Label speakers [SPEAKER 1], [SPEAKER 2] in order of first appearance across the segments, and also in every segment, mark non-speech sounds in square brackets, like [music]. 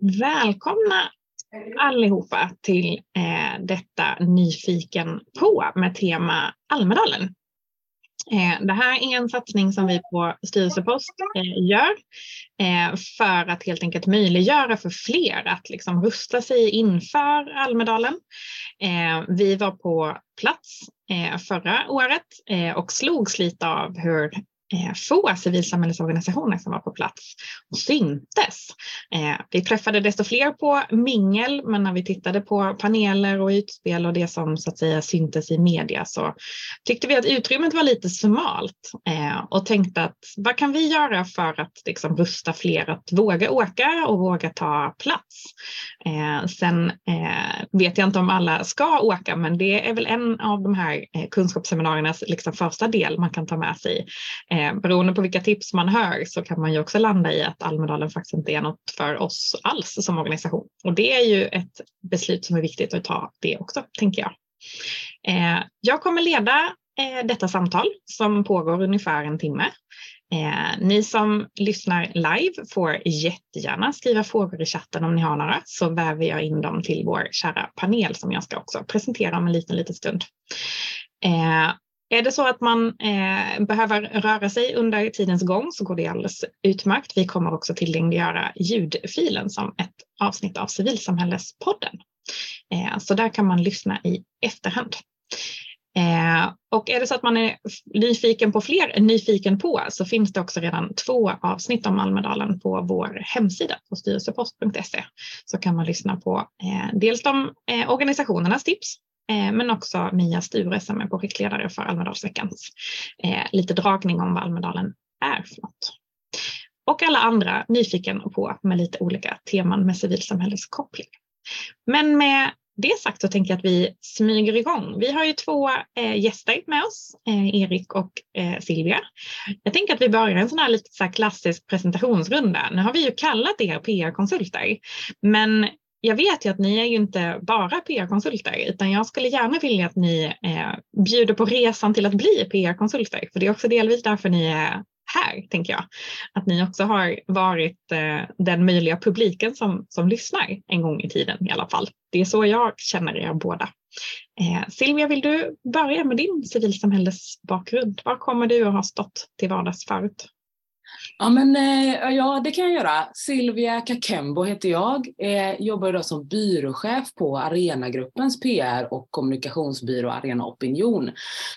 [SPEAKER 1] Välkomna allihopa till eh, detta Nyfiken på med tema Almedalen. Eh, det här är en satsning som vi på Styrelsepost eh, gör eh, för att helt enkelt möjliggöra för fler att liksom rusta sig inför Almedalen. Eh, vi var på plats eh, förra året eh, och slogs lite av hur Eh, få civilsamhällesorganisationer som var på plats och syntes. Eh, vi träffade desto fler på mingel, men när vi tittade på paneler och utspel och det som så att säga syntes i media så tyckte vi att utrymmet var lite smalt eh, och tänkte att vad kan vi göra för att liksom, rusta fler att våga åka och våga ta plats? Sen vet jag inte om alla ska åka, men det är väl en av de här kunskapsseminariernas liksom, första del man kan ta med sig Eh, beroende på vilka tips man hör så kan man ju också landa i att Almedalen faktiskt inte är något för oss alls som organisation. Och det är ju ett beslut som är viktigt att ta det också, tänker jag. Eh, jag kommer leda eh, detta samtal som pågår ungefär en timme. Eh, ni som lyssnar live får jättegärna skriva frågor i chatten om ni har några så väver jag in dem till vår kära panel som jag ska också presentera om en liten, liten stund. Eh, är det så att man eh, behöver röra sig under tidens gång så går det alldeles utmärkt. Vi kommer också tillgängliggöra ljudfilen som ett avsnitt av Civilsamhällespodden. Eh, så där kan man lyssna i efterhand. Eh, och är det så att man är nyfiken på fler nyfiken på så finns det också redan två avsnitt om Almedalen på vår hemsida på styrelsepost.se. Så kan man lyssna på eh, dels de eh, organisationernas tips Eh, men också Mia Sture som är projektledare för Almedalsveckans eh, lite dragning om vad Almedalen är för något. Och alla andra nyfiken på med lite olika teman med civilsamhälleskoppling. Men med det sagt så tänker jag att vi smyger igång. Vi har ju två eh, gäster med oss, eh, Erik och eh, Silvia. Jag tänker att vi börjar en sån här lite så här klassisk presentationsrunda. Nu har vi ju kallat er PR-konsulter, men jag vet ju att ni är ju inte bara PR-konsulter utan jag skulle gärna vilja att ni eh, bjuder på resan till att bli PR-konsulter. För det är också delvis därför ni är här, tänker jag. Att ni också har varit eh, den möjliga publiken som, som lyssnar en gång i tiden i alla fall. Det är så jag känner er båda. Eh, Silvia, vill du börja med din civilsamhällesbakgrund? Var kommer du att ha stått till vardags förut?
[SPEAKER 2] Ja, men, eh, ja, det kan jag göra. Silvia Kakembo heter jag. Eh, jobbar idag som byråchef på Arenagruppens PR och kommunikationsbyrå Arena Opinion.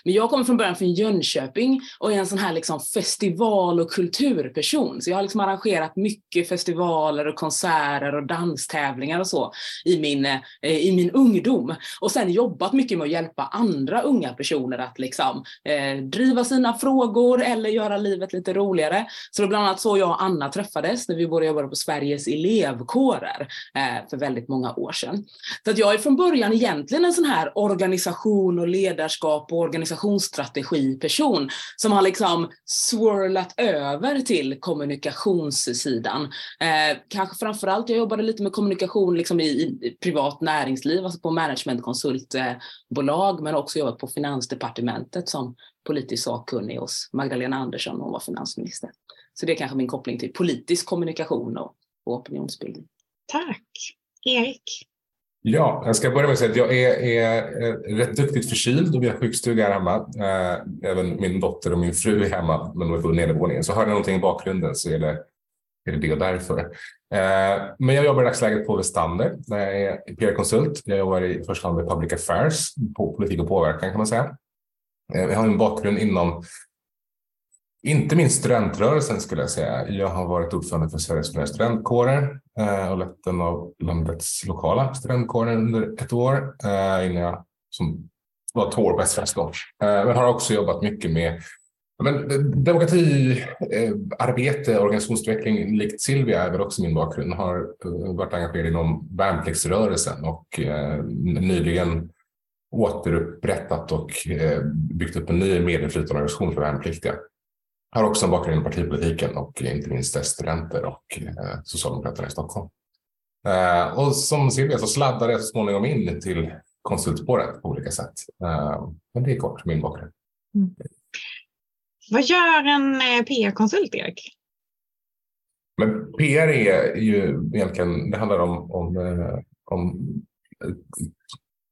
[SPEAKER 2] Men jag kommer från början från Jönköping och är en sån här liksom festival och kulturperson. Så jag har liksom arrangerat mycket festivaler och konserter och danstävlingar och så i min, eh, i min ungdom. Och sen jobbat mycket med att hjälpa andra unga personer att liksom, eh, driva sina frågor eller göra livet lite roligare. Så det var bland annat så jag och Anna träffades när vi började jobba på Sveriges elevkårer eh, för väldigt många år sedan. Så att jag är från början egentligen en sån här organisation och ledarskap och organisationsstrategi-person som har liksom swirlat över till kommunikationssidan. Eh, kanske framförallt, jag jobbade lite med kommunikation liksom i, i privat näringsliv, alltså på managementkonsultbolag, men också jobbat på Finansdepartementet som politisk sakkunnig hos Magdalena Andersson, hon var finansminister. Så det är kanske min koppling till politisk kommunikation och, och opinionsbildning.
[SPEAKER 1] Tack. Erik?
[SPEAKER 3] Ja, jag ska börja med att säga att jag är, är rätt duktigt förkyld och vi har sjukstuga här hemma. Eh, även min dotter och min fru är hemma, men de är på nedervåningen. Så hör ni någonting i bakgrunden så är det, är det det därför. Eh, men jag jobbar i dagsläget på Westander där jag är PR-konsult. Jag jobbar i första hand med public affairs, på politik och påverkan kan man säga. Eh, jag har en bakgrund inom inte minst studentrörelsen skulle jag säga. Jag har varit ordförande för Sveriges studentkårer eh, och lett en av landets lokala studentkårer under ett år eh, innan jag som var två år på SFS. Eh, men har också jobbat mycket med men, eh, demokratiarbete, eh, organisationsutveckling likt Silvia är väl också min bakgrund. Har eh, varit engagerad inom värnpliktsrörelsen och nyligen återupprättat och byggt upp en ny medinflytande organisation för värnpliktiga har också en bakgrund i partipolitiken och inte minst dess studenter och eh, Socialdemokraterna i Stockholm. Eh, och som Silvia så sladdade jag så småningom in till konsultspåret på olika sätt. Eh, men det är kort min bakgrund. Mm.
[SPEAKER 1] Vad gör en PR-konsult, Erik?
[SPEAKER 3] Men PR är ju egentligen, det handlar om, om, eh, om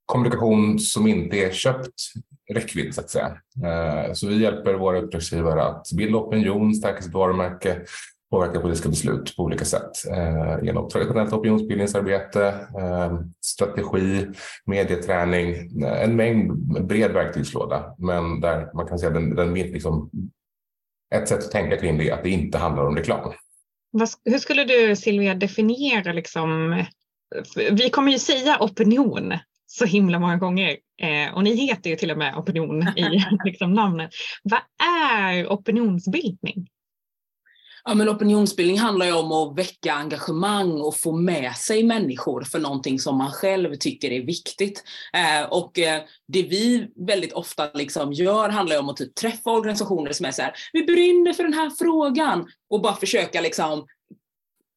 [SPEAKER 3] kommunikation som inte är köpt räckvidd så att säga. Eh, så vi hjälper våra uppdragsgivare att bilda opinion, stärka sitt varumärke, påverka politiska beslut på olika sätt eh, genom traditionellt opinionsbildningsarbete, eh, strategi, medieträning, en mängd bred verktygslåda. Men där man kan säga den, den liksom, ett sätt att tänka kring det är att det inte handlar om reklam.
[SPEAKER 1] Hur skulle du Silvia definiera liksom vi kommer ju säga opinion så himla många gånger. Eh, och ni heter ju till och med opinion i [laughs] liksom, namnet. Vad är opinionsbildning?
[SPEAKER 2] Ja, men opinionsbildning handlar ju om att väcka engagemang och få med sig människor för någonting som man själv tycker är viktigt. Eh, och eh, det vi väldigt ofta liksom gör handlar om att typ träffa organisationer som är så här, vi brinner för den här frågan och bara försöka liksom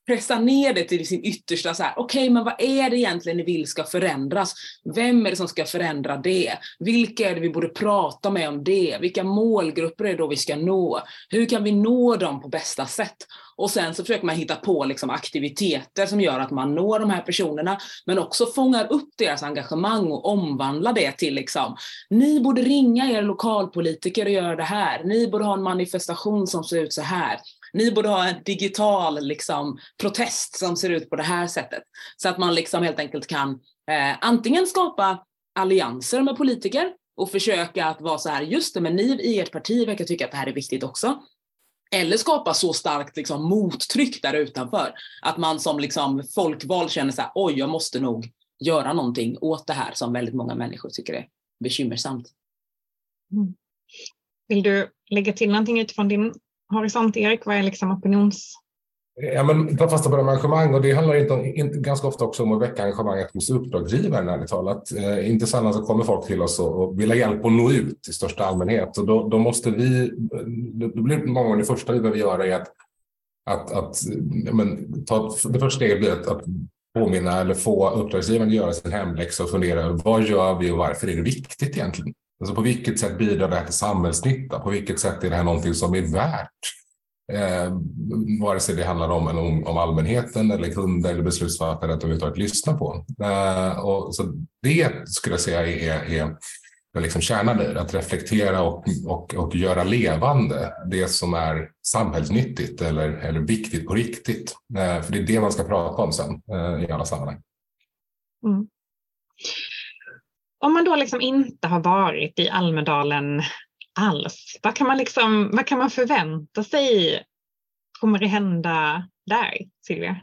[SPEAKER 2] pressa ner det till sin yttersta. Okej, okay, men vad är det egentligen ni vill ska förändras? Vem är det som ska förändra det? Vilka är det vi borde prata med om det? Vilka målgrupper är det då vi ska nå? Hur kan vi nå dem på bästa sätt? Och sen så försöker man hitta på liksom aktiviteter som gör att man når de här personerna, men också fångar upp deras engagemang och omvandlar det till liksom, ni borde ringa er lokalpolitiker och göra det här. Ni borde ha en manifestation som ser ut så här ni borde ha en digital liksom, protest som ser ut på det här sättet. Så att man liksom helt enkelt kan eh, antingen skapa allianser med politiker och försöka att vara så här, just det, men ni i ert parti verkar tycka att det här är viktigt också. Eller skapa så starkt liksom, mottryck där utanför att man som liksom, folkvald känner så här, oj, jag måste nog göra någonting åt det här som väldigt många människor tycker är bekymmersamt.
[SPEAKER 1] Mm. Vill du lägga till någonting utifrån din horisont, Erik? Vad är liksom opinions...
[SPEAKER 3] Ja, men ta fasta på engagemang och det handlar inte, om, inte ganska ofta också om att väcka engagemanget hos uppdragsgivaren ärligt talat. Eh, inte sällan så kommer folk till oss och, och vill ha hjälp att nå ut i största allmänhet och då, då måste vi, då blir många gånger det första vi behöver göra är att, att, att men, ta, det första steget blir att, att påminna eller få uppdragsgivaren att göra sin hemläxa och fundera över vad gör vi och varför är det viktigt egentligen? Alltså på vilket sätt bidrar det här till samhällsnytta? På vilket sätt är det här någonting som är värt? Eh, vare sig det handlar om, om, om allmänheten eller kunder eller beslutsfattare att överhuvudtaget lyssna på. Eh, och så det skulle jag säga är, är, är liksom kärnan i att reflektera och, och, och göra levande det som är samhällsnyttigt eller, eller viktigt på riktigt. Eh, för det är det man ska prata om sen eh, i alla sammanhang. Mm.
[SPEAKER 1] Om man då liksom inte har varit i Almedalen alls, vad kan man, liksom, vad kan man förvänta sig kommer det hända där, Silvia?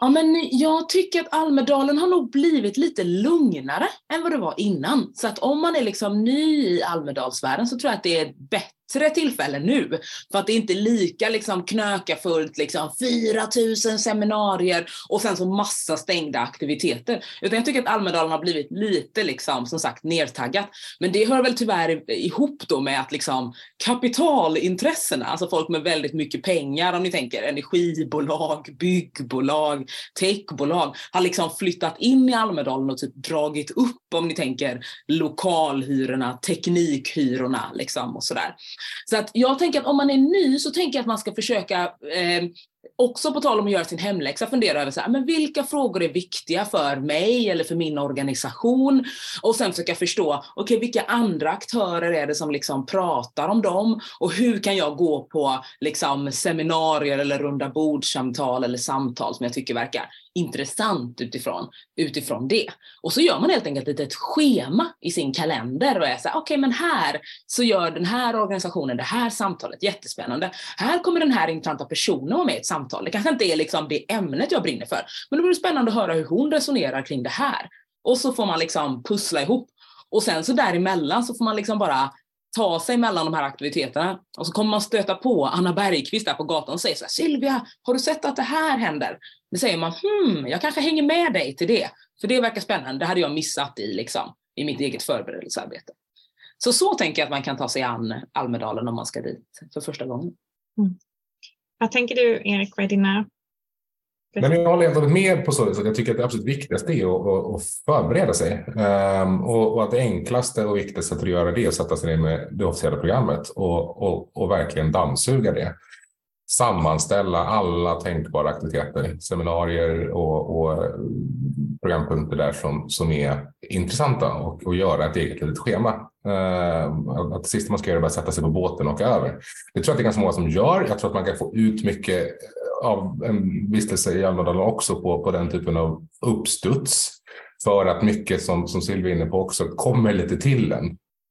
[SPEAKER 2] Ja, men jag tycker att Almedalen har nog blivit lite lugnare än vad det var innan. Så att om man är liksom ny i Almedalsvärlden så tror jag att det är bättre bättre tillfälle nu. För att det är inte lika liksom knökafullt, liksom 4000 seminarier och sen så massa stängda aktiviteter. Utan jag tycker att Almedalen har blivit lite liksom, som sagt nertaggat. Men det hör väl tyvärr ihop då med att liksom kapitalintressena, alltså folk med väldigt mycket pengar om ni tänker energibolag, byggbolag, techbolag har liksom flyttat in i Almedalen och typ dragit upp om ni tänker lokalhyrorna, teknikhyrorna liksom och sådär. Så att jag tänker att om man är ny så tänker jag att man ska försöka eh, också på tal om att göra sin hemläxa fundera över så här, men vilka frågor är viktiga för mig eller för min organisation? Och sen försöka förstå, okej okay, vilka andra aktörer är det som liksom pratar om dem? Och hur kan jag gå på liksom seminarier eller runda bordsamtal eller samtal som jag tycker verkar intressant utifrån, utifrån det. Och så gör man helt enkelt ett, ett schema i sin kalender och är så här, okej okay, men här så gör den här organisationen det här samtalet jättespännande. Här kommer den här intressanta personen vara med i ett samtal. Det kanske inte är liksom det ämnet jag brinner för, men det vore spännande att höra hur hon resonerar kring det här. Och så får man liksom pussla ihop. Och sen så däremellan så får man liksom bara ta sig mellan de här aktiviteterna och så kommer man stöta på Anna Bergqvist där på gatan och säger så här, Silvia, har du sett att det här händer? Då säger man, hmm, jag kanske hänger med dig till det, för det verkar spännande, det hade jag missat i, liksom, i mitt eget förberedelsearbete. Så så tänker jag att man kan ta sig an Almedalen om man ska dit för första gången. Mm.
[SPEAKER 1] Vad tänker du Erik, vad är dina
[SPEAKER 3] Nej, men jag håller helt med på så sätt. Jag tycker att det absolut viktigaste är att, att förbereda sig. Um, och, och, att det enklaste och viktigaste sättet att göra det är att sätta sig ner med det officiella programmet och, och, och verkligen dammsuga det. sammanställa alla tänkbara aktiviteter, seminarier och, och programpunkter där som, som är intressanta och, och göra ett eget litet schema. Eh, att det sista man ska göra är att sätta sig på båten och åka över. Det tror jag att det är ganska många som gör. Jag tror att man kan få ut mycket av en vistelse i Almedalen också på, på den typen av uppstuds. För att mycket som, som Silvia är inne på också kommer lite till en.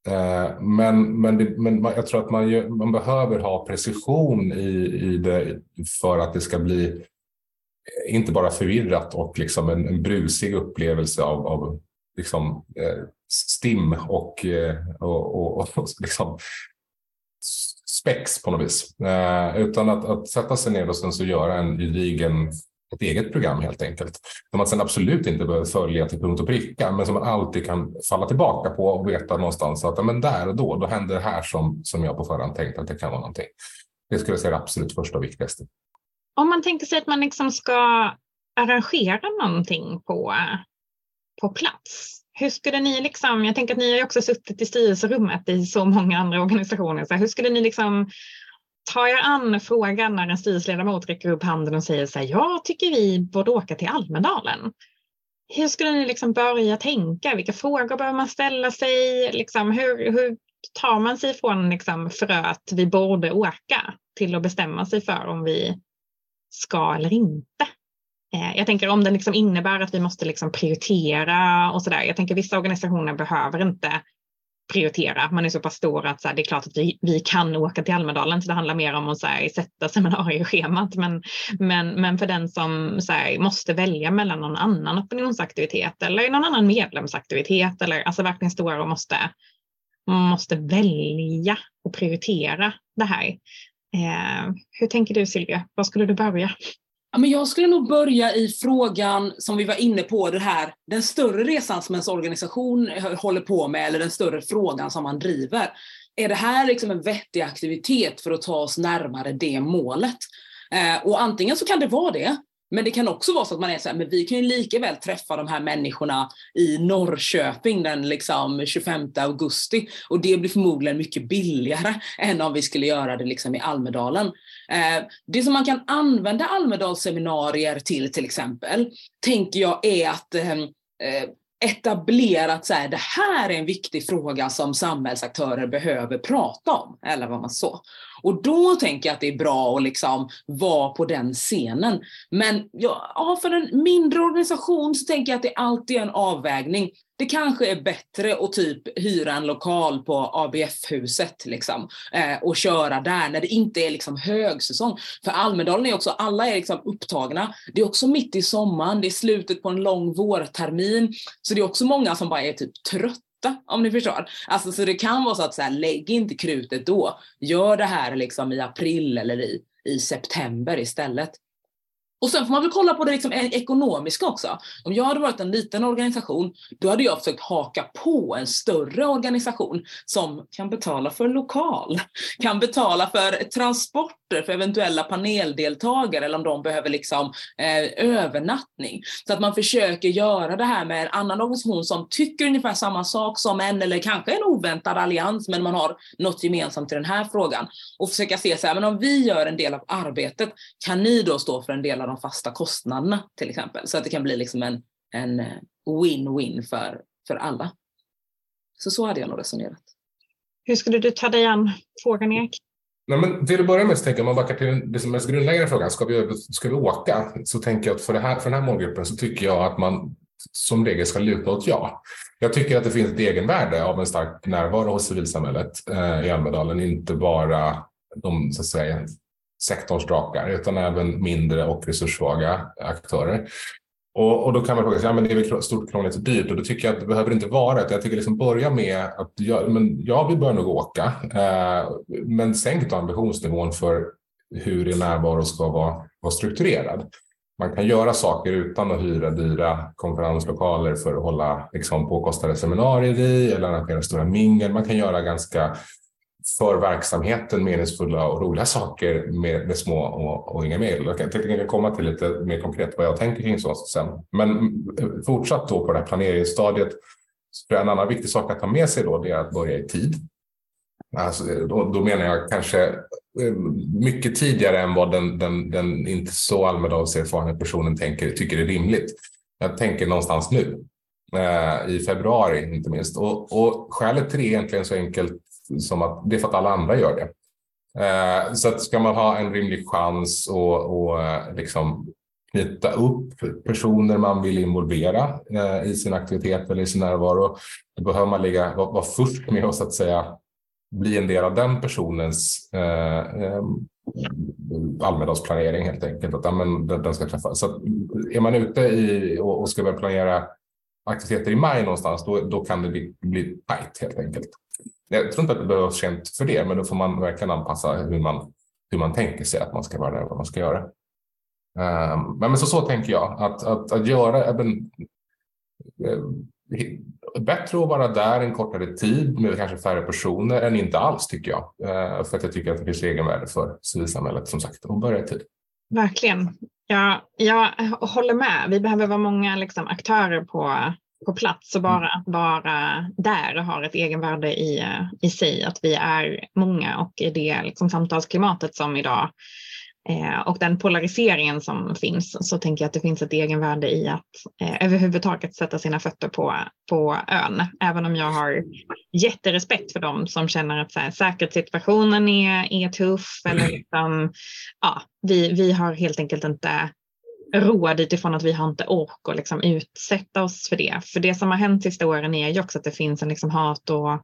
[SPEAKER 3] Eh, men, men, det, men jag tror att man, man behöver ha precision i, i det för att det ska bli inte bara förvirrat och liksom en, en brusig upplevelse av, av liksom, eh, stim eh, och, och, och, och [laughs] liksom spex på något vis. Eh, utan att, att sätta sig ner och sen så göra en gedigen ett eget program helt enkelt. Som man sen absolut inte behöver följa till punkt och pricka, men som man alltid kan falla tillbaka på och veta någonstans att men där och då, då händer det här som, som jag på förhand tänkt att det kan vara någonting. Det skulle jag säga är det absolut första och viktigaste.
[SPEAKER 1] Om man tänker sig att man liksom ska arrangera någonting på, på plats. Hur skulle ni liksom, jag tänker att ni har ju också suttit i styrelserummet i så många andra organisationer, så hur skulle ni liksom ta er an frågan när en styrelseledamot räcker upp handen och säger så här, jag tycker vi borde åka till Almedalen. Hur skulle ni liksom börja tänka? Vilka frågor behöver man ställa sig? Liksom, hur, hur tar man sig från liksom, fröet vi borde åka till att bestämma sig för om vi ska eller inte. Eh, jag tänker om den liksom innebär att vi måste liksom prioritera och sådär. Jag tänker vissa organisationer behöver inte prioritera. Man är så pass stor att så här, det är klart att vi, vi kan åka till Almedalen, så det handlar mer om att så här, sätta seminarieschemat. Men, men, men för den som så här, måste välja mellan någon annan opinionsaktivitet eller någon annan medlemsaktivitet eller alltså verkligen står och måste, måste välja och prioritera det här. Eh, hur tänker du Silvia? Var skulle du börja?
[SPEAKER 2] Men jag skulle nog börja i frågan som vi var inne på, det här, den större resan som ens organisation håller på med, eller den större frågan som man driver. Är det här liksom en vettig aktivitet för att ta oss närmare det målet? Eh, och antingen så kan det vara det, men det kan också vara så att man är så här, men vi kan ju lika väl träffa de här människorna i Norrköping den liksom 25 augusti och det blir förmodligen mycket billigare än om vi skulle göra det liksom i Almedalen. Eh, det som man kan använda Almedalsseminarier till till exempel, tänker jag är att eh, eh etablerat så här, det här är en viktig fråga som samhällsaktörer behöver prata om, eller vad man så. Och då tänker jag att det är bra att liksom vara på den scenen. Men ja, för en mindre organisation så tänker jag att det alltid är en avvägning. Det kanske är bättre att typ hyra en lokal på ABF-huset liksom, eh, och köra där när det inte är liksom högsäsong. För Almedalen är också, alla är liksom upptagna. Det är också mitt i sommaren, det är slutet på en lång vårtermin. Så det är också många som bara är typ trötta om ni förstår. Alltså, så det kan vara så att så här, lägg inte krutet då. Gör det här liksom i april eller i, i september istället. Och sen får man väl kolla på det liksom e- ekonomiska också. Om jag hade varit en liten organisation, då hade jag försökt haka på en större organisation som kan betala för lokal, [laughs] kan betala för transporter för eventuella paneldeltagare eller om de behöver liksom eh, övernattning. Så att man försöker göra det här med en annan organisation som tycker ungefär samma sak som en eller kanske en oväntad allians men man har något gemensamt i den här frågan. Och försöka se så här, men om vi gör en del av arbetet, kan ni då stå för en del av de fasta kostnaderna till exempel. Så att det kan bli liksom en, en eh, win-win för, för alla. Så så hade jag nog resonerat.
[SPEAKER 1] Hur skulle du ta dig an frågan Erik?
[SPEAKER 3] Nej, men till att börja med så tänker jag, om man backar till det som mest grundläggande frågan, ska vi, ska vi åka? Så tänker jag att för, det här, för den här målgruppen så tycker jag att man som regel ska luta åt ja. Jag tycker att det finns ett egenvärde av en stark närvaro hos civilsamhället eh, i Almedalen, inte bara de så att säga, sektorns drakar utan även mindre och resurssvaga aktörer. Och, och, då kan man fråga sig, ja men det är väl stort, krångligt och dyrt och då tycker jag att det behöver inte vara det. Jag tycker liksom börja med att, ja, men, ja vi bör nog åka, eh, men sänk då ambitionsnivån för hur din närvaro ska vara, vara strukturerad. Man kan göra saker utan att hyra dyra konferenslokaler för att hålla liksom, påkostade seminarier i eller arrangera stora mingel. Man kan göra ganska för verksamheten meningsfulla och roliga saker med, med små och, och, inga medel. Jag tänkte att jag kan komma till lite mer konkret vad jag tänker kring sånt sen. Men eh, fortsatt då på det här planeringsstadiet. Så en annan viktig sak att ta med sig då det är att börja i tid. Alltså, eh, då, då menar jag kanske eh, mycket tidigare än vad den, den, den inte så erfarna personen tänker, tycker är rimligt. Jag tänker någonstans nu, eh, i februari inte minst. Och, och skälet till det är egentligen så enkelt som att det är för att alla andra gör det. Eh, så att ska man ha en rimlig chans och, och eh, liksom knyta upp personer man vill involvera eh, i sin aktivitet eller i sin närvaro, då behöver man ligga, vara, vara först med att så att säga bli en del av den personens eh, eh, Almedalsplanering helt enkelt. Att, ja, men, den ska träffa. Så att, är man ute i, och, och ska börja planera aktiviteter i maj någonstans, då, då kan det bli, bli tajt helt enkelt. Jag tror inte att det behöver vara sent för det, men då får man verkligen anpassa hur man, hur man tänker sig att man ska vara där och vad man ska göra. Um, men så, så tänker jag, att, att, att göra även, eh, bättre att vara där en kortare tid med kanske färre personer än inte alls tycker jag. Uh, för att jag tycker att det finns egenvärde för civilsamhället som sagt att börja i tid.
[SPEAKER 1] Verkligen. Ja, jag håller med. Vi behöver vara många liksom, aktörer på, på plats och bara mm. att vara där har ett egenvärde i, i sig. Att vi är många och i det liksom, samtalsklimatet som idag eh, och den polariseringen som finns så tänker jag att det finns ett egenvärde i att eh, överhuvudtaget sätta sina fötter på, på ön. Även om jag har jätterespekt för dem som känner att så här, säkerhetssituationen är, är tuff eller [clears throat] liksom, ja, vi, vi har helt enkelt inte råd utifrån att vi har inte ork att liksom utsätta oss för det. För det som har hänt sista åren är ju också att det finns en liksom hat och,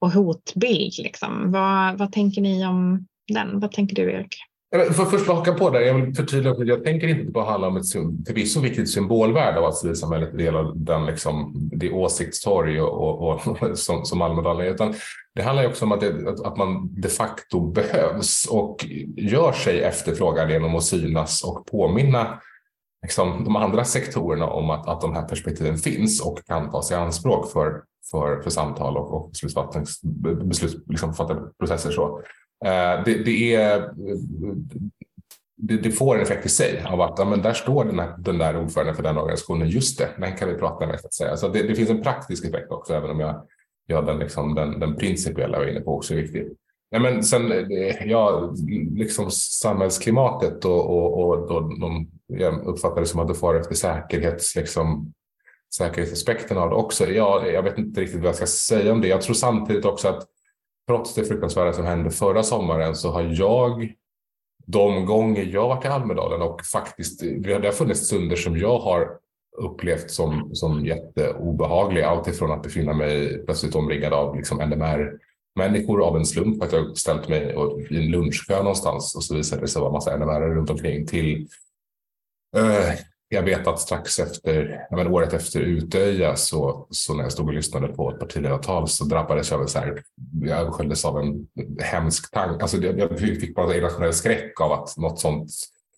[SPEAKER 1] och hotbild. Liksom. Vad, vad tänker ni om den? Vad tänker du Erik?
[SPEAKER 3] För först haka på där, jag vill förtydliga att jag tänker inte bara handla om ett förvisso viktigt symbolvärde av att civilsamhället är del av den, liksom, det åsiktstorg och, och, och, [laughs] som, som Almedalen är, utan det handlar också om att, det, att man de facto behövs och gör sig efterfrågad genom att synas och påminna liksom, de andra sektorerna om att, att de här perspektiven finns och kan tas i anspråk för, för, för samtal och, och beslutsfattarprocesser. Liksom, Eh, det, det, är, det, det, får en effekt i sig av att ja, men där står den, här, den där ordföranden för den organisationen. Just det, den kan vi prata med. Så att säga. Så det, det finns en praktisk effekt också, även om jag, jag den, liksom, den, den principiella var inne på också är viktig. Ja, men sen, eh, ja, liksom samhällsklimatet och, och, och och de, jag uppfattar det som att du får efter säkerhets, liksom, säkerhetsaspekten av det också. Ja, jag vet inte riktigt vad jag ska säga om det. Jag tror samtidigt också att trots det fruktansvärda som hände förra sommaren så har jag de gånger jag varit i Almedalen och faktiskt, det har funnits stunder som jag har upplevt som, som jätteobehagliga. Alltifrån att befinna mig plötsligt omringad av liksom NMR-människor av en slump, att jag ställt mig i en lunchkö någonstans och så visade det sig vara massa NMR runt omkring till eh, jag vet att strax efter, men året efter Utöja så, så när jag stod och lyssnade på ett partiledartal så drabbades jag av så här, jag översköljdes av en hemsk tanke. Alltså jag fick bara en irrationell skräck av att något sånt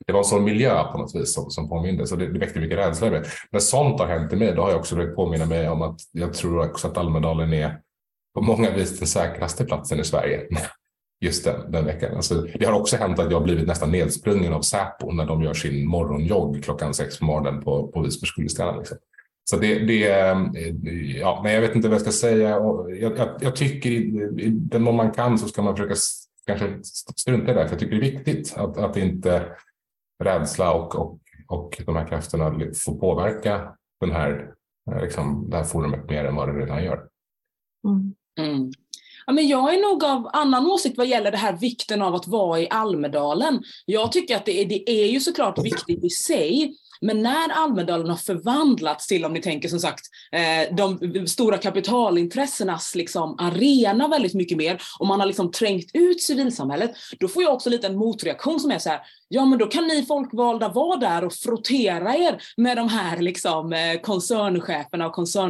[SPEAKER 3] det var en sån miljö på något vis som, som påminde, så det, det väckte mycket rädsla i mig. När sånt har hänt i mig, då har jag också försökt påminna mig om att jag tror också att Almedalen är på många vis den säkraste platsen i Sverige just den, den veckan. Alltså, det har också hänt att jag blivit nästan nedsprungen av Säpo när de gör sin morgonjogg klockan sex på morgonen på, på Visbyskoleställaren. Liksom. Så det, det, ja, men jag vet inte vad jag ska säga. Jag, jag, jag tycker i, i den mån man kan så ska man försöka kanske strunta i det. För jag tycker det är viktigt att, att inte rädsla och, och, och de här krafterna får påverka den här, liksom, det här forumet mer än vad det redan gör.
[SPEAKER 2] Mm. Ja, men jag är nog av annan åsikt vad gäller det här vikten av att vara i Almedalen. Jag tycker att det är, det är ju såklart viktigt i sig, men när Almedalen har förvandlats till, om ni tänker som sagt, eh, de stora kapitalintressenas liksom arena väldigt mycket mer och man har liksom trängt ut civilsamhället, då får jag också lite en motreaktion som är så här, ja men då kan ni folkvalda vara där och frottera er med de här liksom, eh, koncerncheferna och koncern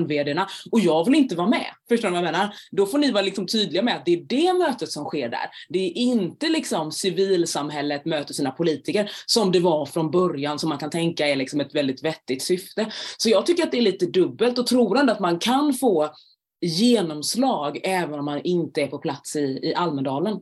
[SPEAKER 2] och jag vill inte vara med. Förstår ni vad jag menar? Då får ni vara liksom tydliga med att det är det mötet som sker där. Det är inte liksom civilsamhället möter sina politiker som det var från början som man kan tänka är liksom ett väldigt vettigt syfte. Så jag tycker att det är lite dubbelt och tror ändå att man kan få genomslag även om man inte är på plats i, i Almedalen.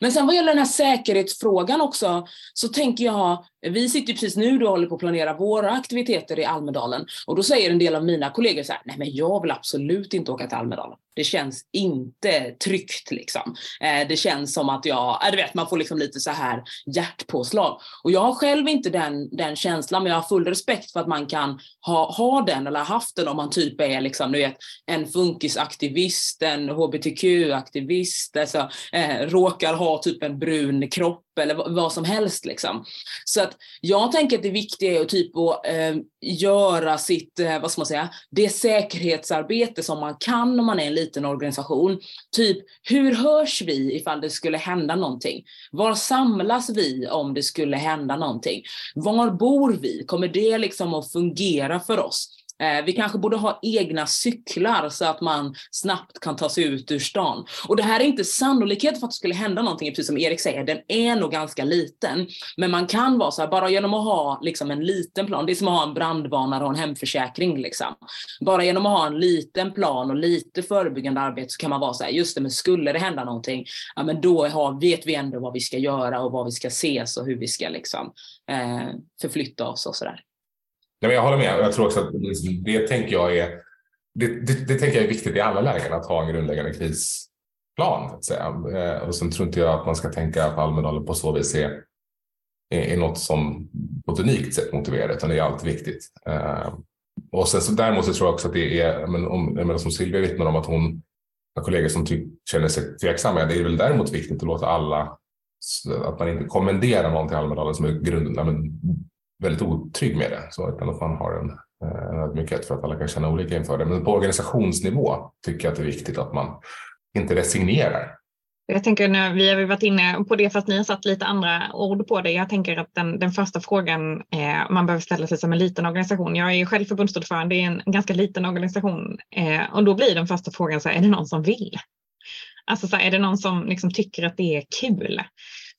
[SPEAKER 2] Men sen vad gäller den här säkerhetsfrågan också, så tänker jag, vi sitter ju precis nu och håller på att planera våra aktiviteter i Almedalen och då säger en del av mina kollegor så här, nej men jag vill absolut inte åka till Almedalen. Det känns inte tryggt liksom. Eh, det känns som att jag, äh, du vet man får liksom lite så här hjärtpåslag. Och jag har själv inte den, den känslan men jag har full respekt för att man kan ha, ha den eller haft den om man typ är liksom, du vet, en funkisaktivist, en hbtq-aktivist, alltså, eh, råkar ha typ en brun kropp eller vad som helst. Liksom. Så att jag tänker att det viktiga är att typ att, eh, göra sitt, eh, vad ska man säga, det säkerhetsarbete som man kan om man är en liten organisation. Typ, hur hörs vi ifall det skulle hända någonting? Var samlas vi om det skulle hända någonting? Var bor vi? Kommer det liksom att fungera för oss? Eh, vi kanske borde ha egna cyklar så att man snabbt kan ta sig ut ur stan. Och det här är inte sannolikhet för att det skulle hända någonting, precis som Erik säger, den är nog ganska liten. Men man kan vara så här, bara genom att ha liksom en liten plan, det är som att ha en brandvarnare och en hemförsäkring. Liksom. Bara genom att ha en liten plan och lite förebyggande arbete så kan man vara så här, just det, men skulle det hända någonting, ja men då har, vet vi ändå vad vi ska göra och vad vi ska ses och hur vi ska liksom, eh, förflytta oss och sådär.
[SPEAKER 3] Ja, men jag håller med. Jag tror också att liksom, det tänker jag är det, det, det, tänker jag är viktigt i alla lägen att ha en grundläggande krisplan. Att säga. Eh, och sen tror inte jag att man ska tänka att Almedalen på så vis är, är, är något som på ett unikt sätt motiverar utan det är alltid viktigt. Eh, och sen så däremot så tror jag också att det är, men om, men som Silvia vittnar om att hon har kollegor som ty, känner sig tveksamma. Det är väl däremot viktigt att låta alla, att man inte kommenderar någon till Almedalen som är grunden, väldigt otrygg med det. Så utan att man har en, eh, en ödmjukhet för att alla kan känna olika inför det. Men på organisationsnivå tycker jag att det är viktigt att man inte resignerar.
[SPEAKER 1] Jag tänker nu, vi har varit inne på det fast ni har satt lite andra ord på det. Jag tänker att den, den första frågan eh, man behöver ställa sig som en liten organisation. Jag är själv förbundsordförande i en, en ganska liten organisation eh, och då blir den första frågan så här, är det någon som vill? Alltså så här, är det någon som liksom tycker att det är kul?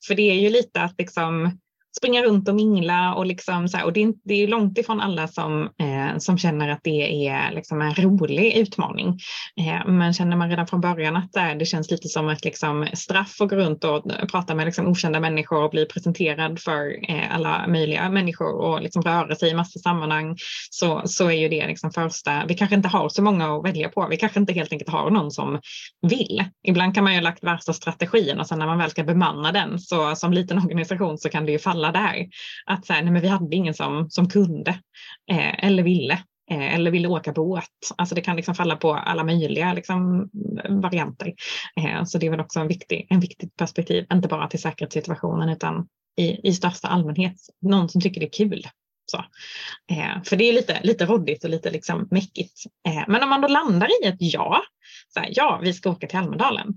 [SPEAKER 1] För det är ju lite att liksom springa runt och mingla och, liksom så här, och det, är, det är långt ifrån alla som, eh, som känner att det är liksom en rolig utmaning. Eh, men känner man redan från början att det, det känns lite som ett liksom, straff att gå runt och prata med liksom, okända människor och bli presenterad för eh, alla möjliga människor och liksom, röra sig i massa sammanhang så, så är ju det liksom första. Vi kanske inte har så många att välja på. Vi kanske inte helt enkelt har någon som vill. Ibland kan man ju ha lagt värsta strategin och sen när man väl ska bemanna den så som liten organisation så kan det ju falla alla där. Att så här, nej men vi hade ingen som, som kunde eh, eller ville eh, eller ville åka båt. Alltså det kan liksom falla på alla möjliga liksom, varianter. Eh, så det är väl också en viktig, en viktigt perspektiv, inte bara till säkerhetssituationen utan i, i största allmänhet. Någon som tycker det är kul. Så. Eh, för det är lite, lite råddigt och lite liksom mäckigt. Eh, men om man då landar i ett ja, så här, ja vi ska åka till Almedalen.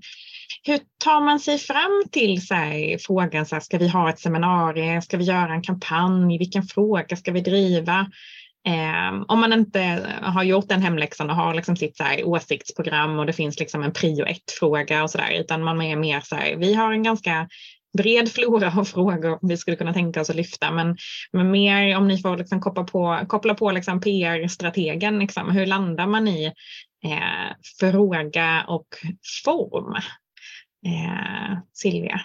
[SPEAKER 1] Hur tar man sig fram till så här, frågan, så här, ska vi ha ett seminarium, ska vi göra en kampanj, vilken fråga ska vi driva? Eh, om man inte har gjort den hemläxan och har liksom sitt så här, åsiktsprogram och det finns liksom en prio ett-fråga och sådär, utan man är mer så här, vi har en ganska bred [laughs] flora av frågor vi skulle kunna tänka oss att lyfta. Men, men mer om ni får liksom koppla på, koppla på liksom PR-strategen, liksom, hur landar man i eh, fråga och form? Eh, Silvia?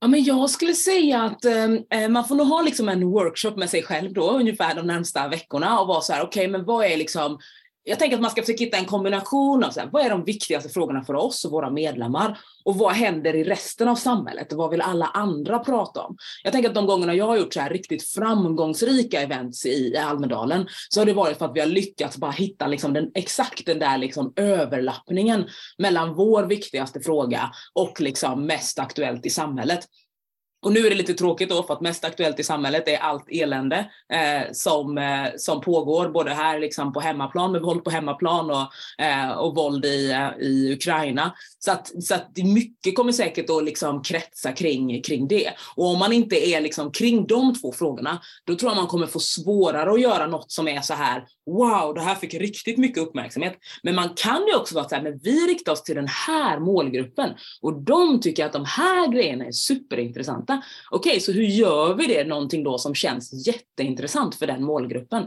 [SPEAKER 2] Ja, men jag skulle säga att ehm, eh, man får nog ha liksom en workshop med sig själv då, ungefär de närmsta veckorna och vara så här, okej, okay, men vad är liksom jag tänker att man ska försöka hitta en kombination av så här, vad är de viktigaste frågorna för oss och våra medlemmar och vad händer i resten av samhället vad vill alla andra prata om? Jag tänker att de gångerna jag har gjort så här riktigt framgångsrika events i Almedalen så har det varit för att vi har lyckats bara hitta liksom den, exakt den där liksom överlappningen mellan vår viktigaste fråga och liksom mest aktuellt i samhället. Och nu är det lite tråkigt då för att mest aktuellt i samhället är allt elände eh, som, eh, som pågår både här liksom på hemmaplan med våld på hemmaplan och, eh, och våld i, eh, i Ukraina. Så att, så att mycket kommer säkert att liksom kretsa kring, kring det. Och om man inte är liksom kring de två frågorna, då tror jag man kommer få svårare att göra något som är så här wow, det här fick riktigt mycket uppmärksamhet. Men man kan ju också vara så här, men vi riktar oss till den här målgruppen och de tycker att de här grejerna är superintressanta. Okej, okay, så hur gör vi det någonting då som känns jätteintressant för den målgruppen?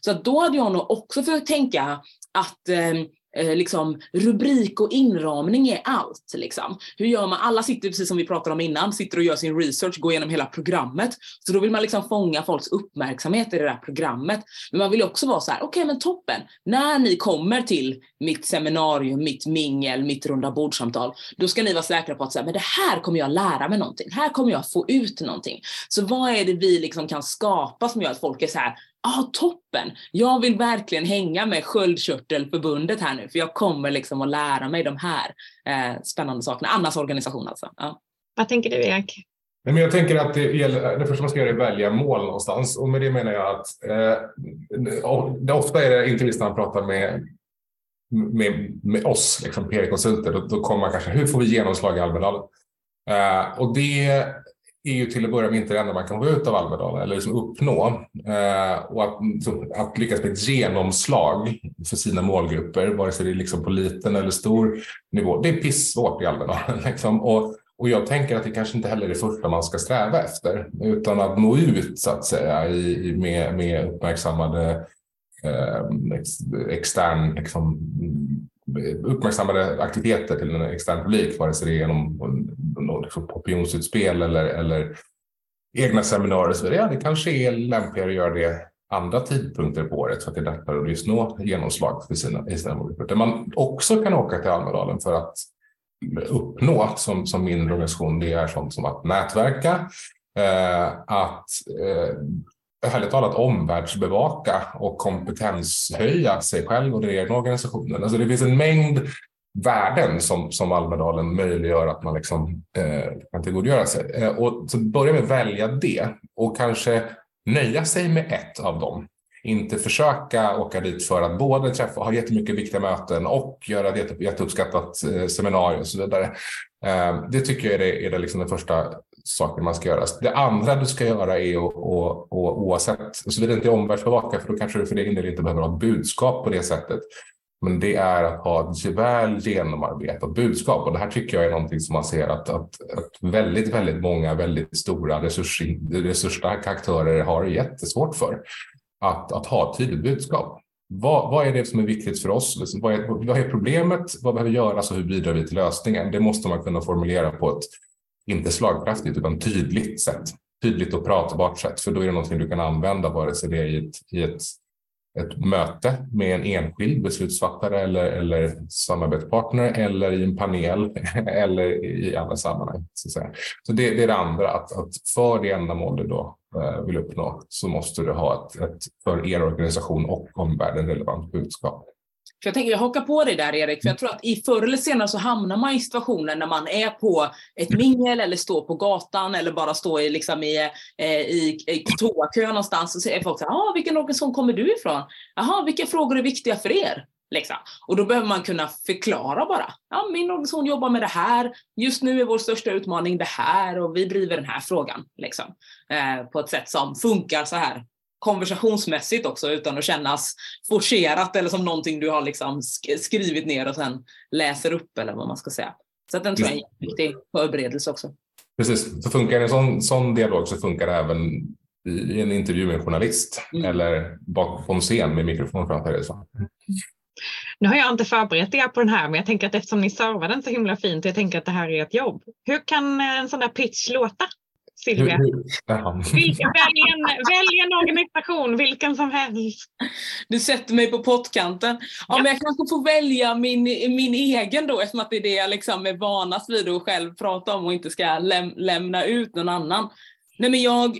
[SPEAKER 2] Så då hade jag nog också försökt tänka att eh, eh, liksom, rubrik och inramning är allt. Liksom. Hur gör man? Alla sitter, precis som vi pratade om innan, sitter och gör sin research, går igenom hela programmet. Så då vill man liksom fånga folks uppmärksamhet i det där programmet. Men man vill också vara så här, okej okay, men toppen, när ni kommer till mitt seminarium, mitt mingel, mitt runda bordsamtal, då ska ni vara säkra på att så här, men det här kommer jag lära mig någonting, här kommer jag få ut någonting. Så vad är det vi liksom kan skapa som gör att folk är så här, ah, toppen, jag vill verkligen hänga med sköldkörtelförbundet här nu, för jag kommer liksom att lära mig de här eh, spännande sakerna. Annas organisation alltså. Ja.
[SPEAKER 1] Vad tänker du Erik?
[SPEAKER 3] Nej, men jag tänker att det, gäller, det första man ska göra är att välja mål någonstans. Och med det menar jag att eh, det ofta är det, inte minst när man pratar med, med, med oss, liksom PR-konsulter, då, då kommer man kanske, hur får vi genomslag i Almedalen? Eh, och det är ju till att börja med inte det enda man kan få ut av Almedalen eller liksom uppnå. Eh, och att, så, att lyckas med ett genomslag för sina målgrupper, vare sig det är liksom på liten eller stor nivå, det är pissvårt i Almedalen. [laughs] Liksom. Och, och jag tänker att det kanske inte heller är det första man ska sträva efter, utan att nå ut så att säga i, med, med uppmärksammade eh, extern liksom, uppmärksammade aktiviteter till en extern publik, vare sig det är genom liksom opinionsutspel eller, eller egna seminarier. Så ja, det kanske är lämpligare att göra det andra tidpunkter på året för att det är lättare att just nå genomslag för sina, i sina målgrupper. Där man också kan åka till Almedalen för att uppnå som, som mindre organisation, det är sånt som att nätverka, eh, att eh, härligt talat omvärldsbevaka och kompetenshöja sig själv och den egna organisationen. Alltså det finns en mängd värden som, som Almedalen möjliggör att man liksom, eh, kan tillgodogöra sig. Eh, och så börja med att välja det och kanske nöja sig med ett av dem. Inte försöka åka dit för att både träffa, ha jättemycket viktiga möten och göra ett jätteuppskattat eh, seminarium och så vidare. Eh, det tycker jag är, det, är det liksom den första saker man ska göra. Det andra du ska göra är att, och, och, oavsett, såvida det inte är omvärldsbevaka, för då kanske du för egen del inte behöver ha ett budskap på det sättet. Men det är att ha ett väl genomarbetat budskap. Och det här tycker jag är någonting som man ser att, att, att väldigt, väldigt många väldigt stora resurs, resursstarka aktörer har jättesvårt för. Att, att ha ett tydligt budskap. Vad, vad, är det som är viktigt för oss? Vad är, vad är problemet? Vad behöver göras och hur bidrar vi till lösningen? Det måste man kunna formulera på ett inte slagkraftigt utan tydligt sätt. Tydligt och pratbart sätt, för då är det någonting du kan använda vare sig det är i ett, i ett, ett möte med en enskild beslutsfattare eller, eller samarbetspartner eller i en panel [laughs] eller i andra sammanhang. Så, så, så det, det, är det andra, att, att för det ändamål du då eh, vill uppnå så måste du ha ett, ett för er organisation och omvärlden relevant budskap.
[SPEAKER 2] För jag tänker, jag hakar på dig där Erik, för jag tror att i förr eller senare så hamnar man i situationen när man är på ett mingel eller står på gatan eller bara står i, liksom i, eh, i, i toakö någonstans och säger folk så här, vilken organisation kommer du ifrån? Jaha, vilka frågor är viktiga för er? Liksom. Och då behöver man kunna förklara bara. Ja, min organisation jobbar med det här. Just nu är vår största utmaning det här och vi driver den här frågan. Liksom. Eh, på ett sätt som funkar så här konversationsmässigt också utan att kännas forcerat eller som någonting du har liksom skrivit ner och sen läser upp eller vad man ska säga. Så att den tror jag är en viktig förberedelse också.
[SPEAKER 3] Precis, så funkar en sån, sån dialog så funkar det även i en intervju med en journalist mm. eller bakom scen med mikrofon framför dig.
[SPEAKER 1] Nu har jag inte förberett er på den här, men jag tänker att eftersom ni servar den så himla fint, jag tänker att det här är ett jobb. Hur kan en sån där pitch låta? Silvia. Välj, en, välj en organisation, vilken som helst.
[SPEAKER 2] Du sätter mig på pottkanten. Ja, ja. Men jag kanske får välja min, min egen då eftersom att det är det jag liksom är vanast vid att själv prata om och inte ska läm, lämna ut någon annan. Nej, men jag,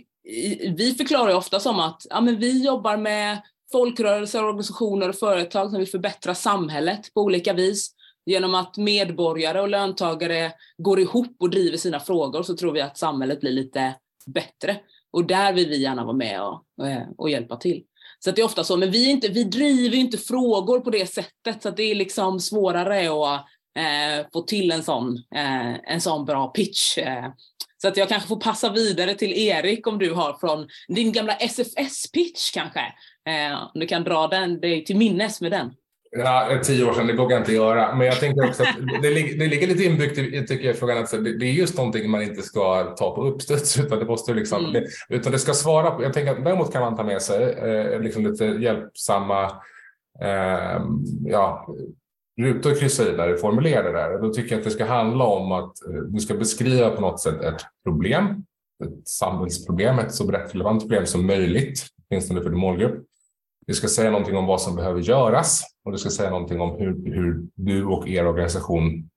[SPEAKER 2] vi förklarar ofta som att ja, men vi jobbar med folkrörelser, organisationer och företag som vill förbättra samhället på olika vis. Genom att medborgare och löntagare går ihop och driver sina frågor så tror vi att samhället blir lite bättre. Och där vill vi gärna vara med och, eh, och hjälpa till. Så det är ofta så, men vi, inte, vi driver inte frågor på det sättet så det är liksom svårare att eh, få till en sån, eh, en sån bra pitch. Eh. Så att jag kanske får passa vidare till Erik om du har från din gamla SFS-pitch kanske. Eh, du kan dra den, dig till minnes med den.
[SPEAKER 3] Ja, tio år sedan, det vågar jag inte göra. Men jag tänker också att det, ligger, det ligger lite inbyggt i tycker jag, frågan att det, är just någonting man inte ska ta på uppstuds [laughs] utan det måste liksom, mm. det, utan det ska svara på. Jag tänker att däremot kan man ta med sig eh, liksom lite hjälpsamma eh, ja, ruta och kryssa i när du formulerar det där. Då tycker jag att det ska handla om att eh, du ska beskriva på något sätt ett problem, ett samhällsproblem, ett så brett relevant problem som möjligt, åtminstone för din målgrupp. Du ska säga någonting om vad som behöver göras och du ska säga någonting om hur, hur du och er organisation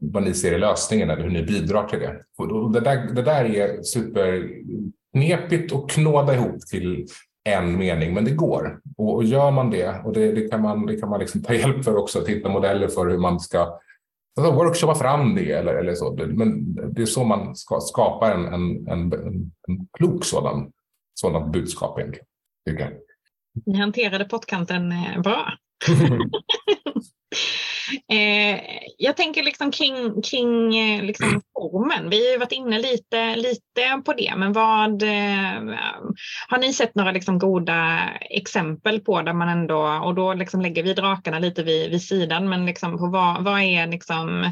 [SPEAKER 3] vad ni ser i lösningen eller hur ni bidrar till det. Och det, där, det där är superknepigt att knåda ihop till en mening, men det går. Och, och gör man det, och det, det, kan man, det kan man liksom ta hjälp för också, att hitta modeller för hur man ska alltså workshoppa fram det eller, eller så. Men det är så man ska skapar en, en, en, en klok sådan, sådan budskap egentligen. Tycker jag.
[SPEAKER 1] Ni hanterade pottkanten eh, bra. [laughs] Eh, jag tänker liksom kring, kring eh, liksom formen. Vi har varit inne lite, lite på det, men vad eh, har ni sett några liksom goda exempel på där man ändå, och då liksom lägger vi drakarna lite vid, vid sidan, men liksom på vad, vad är liksom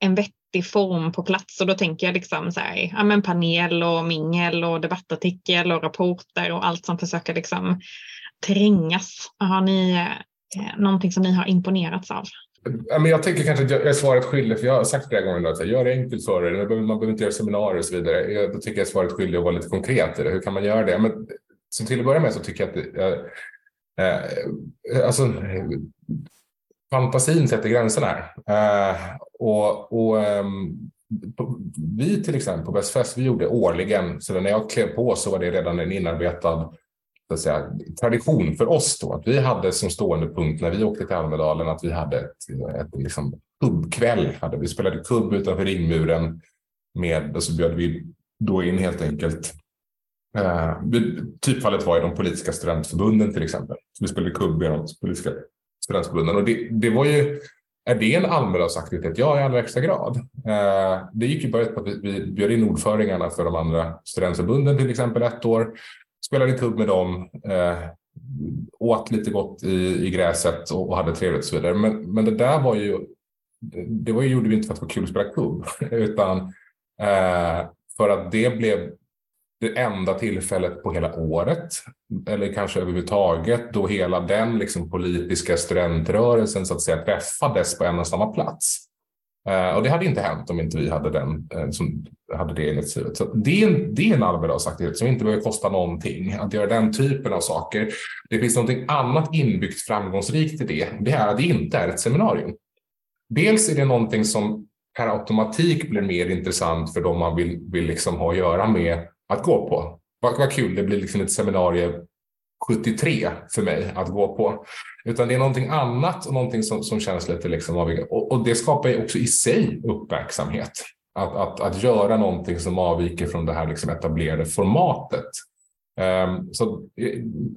[SPEAKER 1] en vettig form på plats och då tänker jag liksom så här, ja, men panel och mingel och debattartikel och rapporter och allt som försöker liksom trängas. Har ni eh, någonting som ni har imponerats av?
[SPEAKER 3] jag tänker kanske att jag är svaret skyldig, för jag har sagt flera gånger att gör det enkelt för er. Man behöver inte göra seminarier och så vidare. Jag, då tycker jag är svaret skyldig att vara lite konkret i det. Hur kan man göra det? Men som till att börja med så tycker jag att det, eh, alltså, fantasin sätter gränserna här. Eh, och, och eh, vi till exempel på Bäst Fest, vi gjorde årligen, så när jag klev på så var det redan en inarbetad att säga, tradition för oss då, att vi hade som stående punkt när vi åkte till Almedalen att vi hade ett, ett liksom, kubbkväll. vi spelade kubb utanför ringmuren med, och så bjöd vi då in helt enkelt eh, typfallet var i de politiska studentförbunden till exempel. Så vi spelade kubb i de politiska studentförbunden och det, det var ju är det en Almedalsaktivitet? Ja, i allra högsta grad. Eh, det gick ju bara ut på att vi, vi bjöd in ordföringarna för de andra studentförbunden till exempel ett år spelade kubb med dem, eh, åt lite gott i, i gräset och, och hade trevligt och så vidare. Men, men det där var ju, det var ju, gjorde vi inte för att det var kul att spela kubb, [laughs] utan eh, för att det blev det enda tillfället på hela året, eller kanske överhuvudtaget, då hela den liksom, politiska studentrörelsen så att säga träffades på en och samma plats. Uh, och det hade inte hänt om inte vi hade, den, uh, som hade det initiativet. Så det, är en, det är en Almedalsaktivitet som inte behöver kosta någonting. Att göra den typen av saker. Det finns något annat inbyggt framgångsrikt i det. Det är att det inte är ett seminarium. Dels är det någonting som per automatik blir mer intressant för de man vill, vill liksom ha att göra med att gå på. Vad, vad kul, det blir liksom ett seminarium 73 för mig att gå på. Utan det är någonting annat och någonting som, som känns lite liksom avvikande. Och, och, det skapar ju också i sig uppmärksamhet. Att, att, att göra någonting som avviker från det här liksom etablerade formatet. Um, så,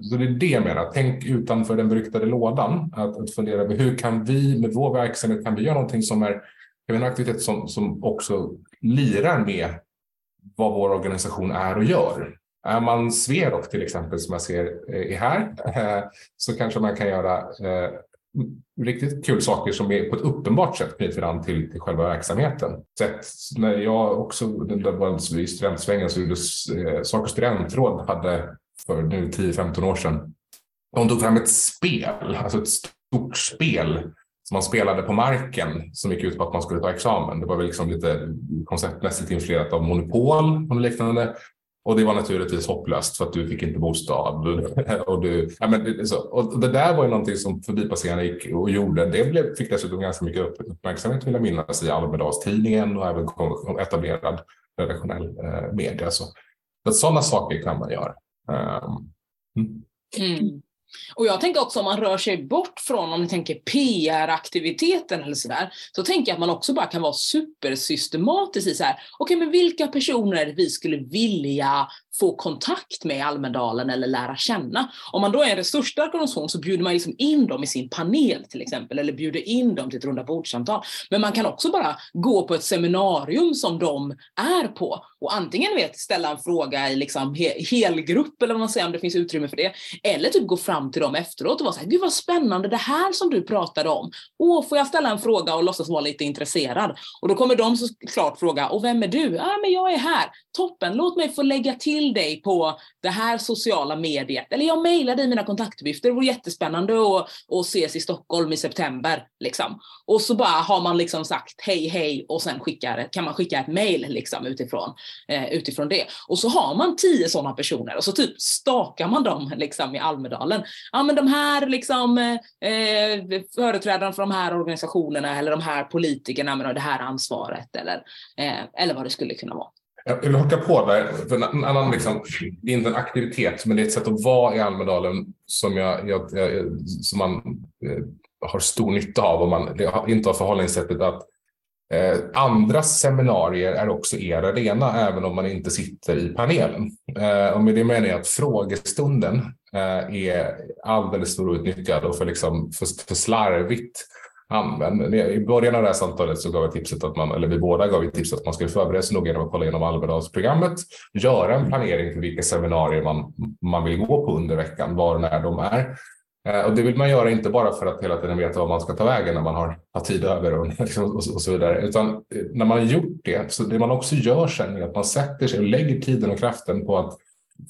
[SPEAKER 3] så det är det jag menar. Tänk utanför den beryktade lådan. Att, att fundera på hur kan vi med vår verksamhet, kan vi göra någonting som är en aktivitet som, som också lirar med vad vår organisation är och gör. Är man Sverok till exempel som jag ser eh, är här eh, så kanske man kan göra eh, riktigt kul saker som är på ett uppenbart sätt knyter an till, till själva verksamheten. Sett när jag också var i studentsvängen så gjorde Saco studentråd hade för nu 10-15 år sedan. De tog fram ett spel, alltså ett stort spel som man spelade på marken som gick ut på att man skulle ta examen. Det var väl liksom lite konceptmässigt influerat av Monopol och liknande. Och det var naturligtvis hopplöst för att du fick inte bostad. [laughs] och, du, ja, men, så, och det där var ju någonting som förbipasserande gick och gjorde. Det blev, fick dessutom ganska mycket uppmärksamhet vill jag minnas i Almedalstidningen och även etablerad redaktionell eh, media. Så, sådana saker kan man göra. Um,
[SPEAKER 2] mm. mm. Och jag tänker också om man rör sig bort från, om ni tänker PR-aktiviteten eller sådär, så tänker jag att man också bara kan vara supersystematisk i så här, okej okay, men vilka personer vi skulle vilja få kontakt med Almedalen eller lära känna. Om man då är en resursstark organisation så bjuder man liksom in dem i sin panel till exempel, eller bjuder in dem till ett rundabordssamtal. Men man kan också bara gå på ett seminarium som de är på och antingen vet, ställa en fråga i liksom he helgrupp eller vad man säger om det finns utrymme för det. Eller typ gå fram till dem efteråt och vara såhär, gud vad spännande det här som du pratade om. Åh, får jag ställa en fråga och låtsas vara lite intresserad? Och då kommer de såklart fråga, och vem är du? Ja, ah, men jag är här. Toppen, låt mig få lägga till till dig på det här sociala mediet. Eller jag mejlar dig mina kontaktuppgifter, det vore jättespännande att, att ses i Stockholm i september. Liksom. Och så bara har man liksom sagt hej hej och sen skickar, kan man skicka ett mejl liksom, utifrån, eh, utifrån det. Och så har man tio sådana personer och så typ stakar man dem liksom, i Almedalen. Ja men de här liksom, eh, företrädarna för de här organisationerna eller de här politikerna med det här ansvaret eller, eh, eller vad det skulle kunna vara.
[SPEAKER 3] Jag vill haka på där. För en annan, liksom, det är inte en aktivitet, men det är ett sätt att vara i Almedalen som, jag, jag, jag som man eh, har stor nytta av om man inte har förhållningssättet att eh, andra seminarier är också er arena, även om man inte sitter i panelen. Eh, och med det menar jag att frågestunden eh, är alldeles för outnyttjad och för, liksom, för, för slarvigt använder. I början av det här samtalet så gav jag tipset att man, eller vi båda gav tipset att man skulle förbereda sig noga genom att kolla igenom Almedalsprogrammet, göra en planering för vilka seminarier man, man vill gå på under veckan, var och när de är. Eh, och det vill man göra inte bara för att hela tiden veta vad man ska ta vägen när man har, har tid över och, [laughs] liksom, och, och, så vidare, utan eh, när man har gjort det, så det man också gör sen är att man sätter sig och lägger tiden och kraften på att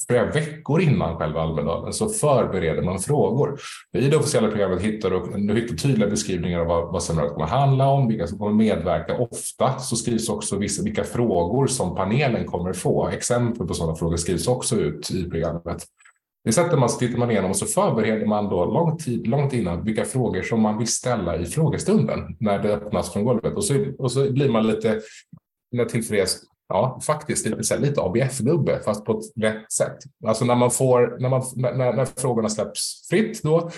[SPEAKER 3] flera veckor innan själva Almedalen så förbereder man frågor. I det officiella programmet hittar du hittar tydliga beskrivningar av vad, vad seminariet kommer handla om, vilka som kommer medverka. Ofta så skrivs också vissa, vilka frågor som panelen kommer få. Exempel på sådana frågor skrivs också ut i programmet. Det sätter man, tittar man igenom och så förbereder man då lång tid, långt innan vilka frågor som man vill ställa i frågestunden när det öppnas från golvet. Och så, och så blir man lite tillfreds ja, faktiskt lite, lite ABF-nubbe, fast på ett rätt sätt. Alltså när man får, när, man, när, när frågorna släpps fritt då,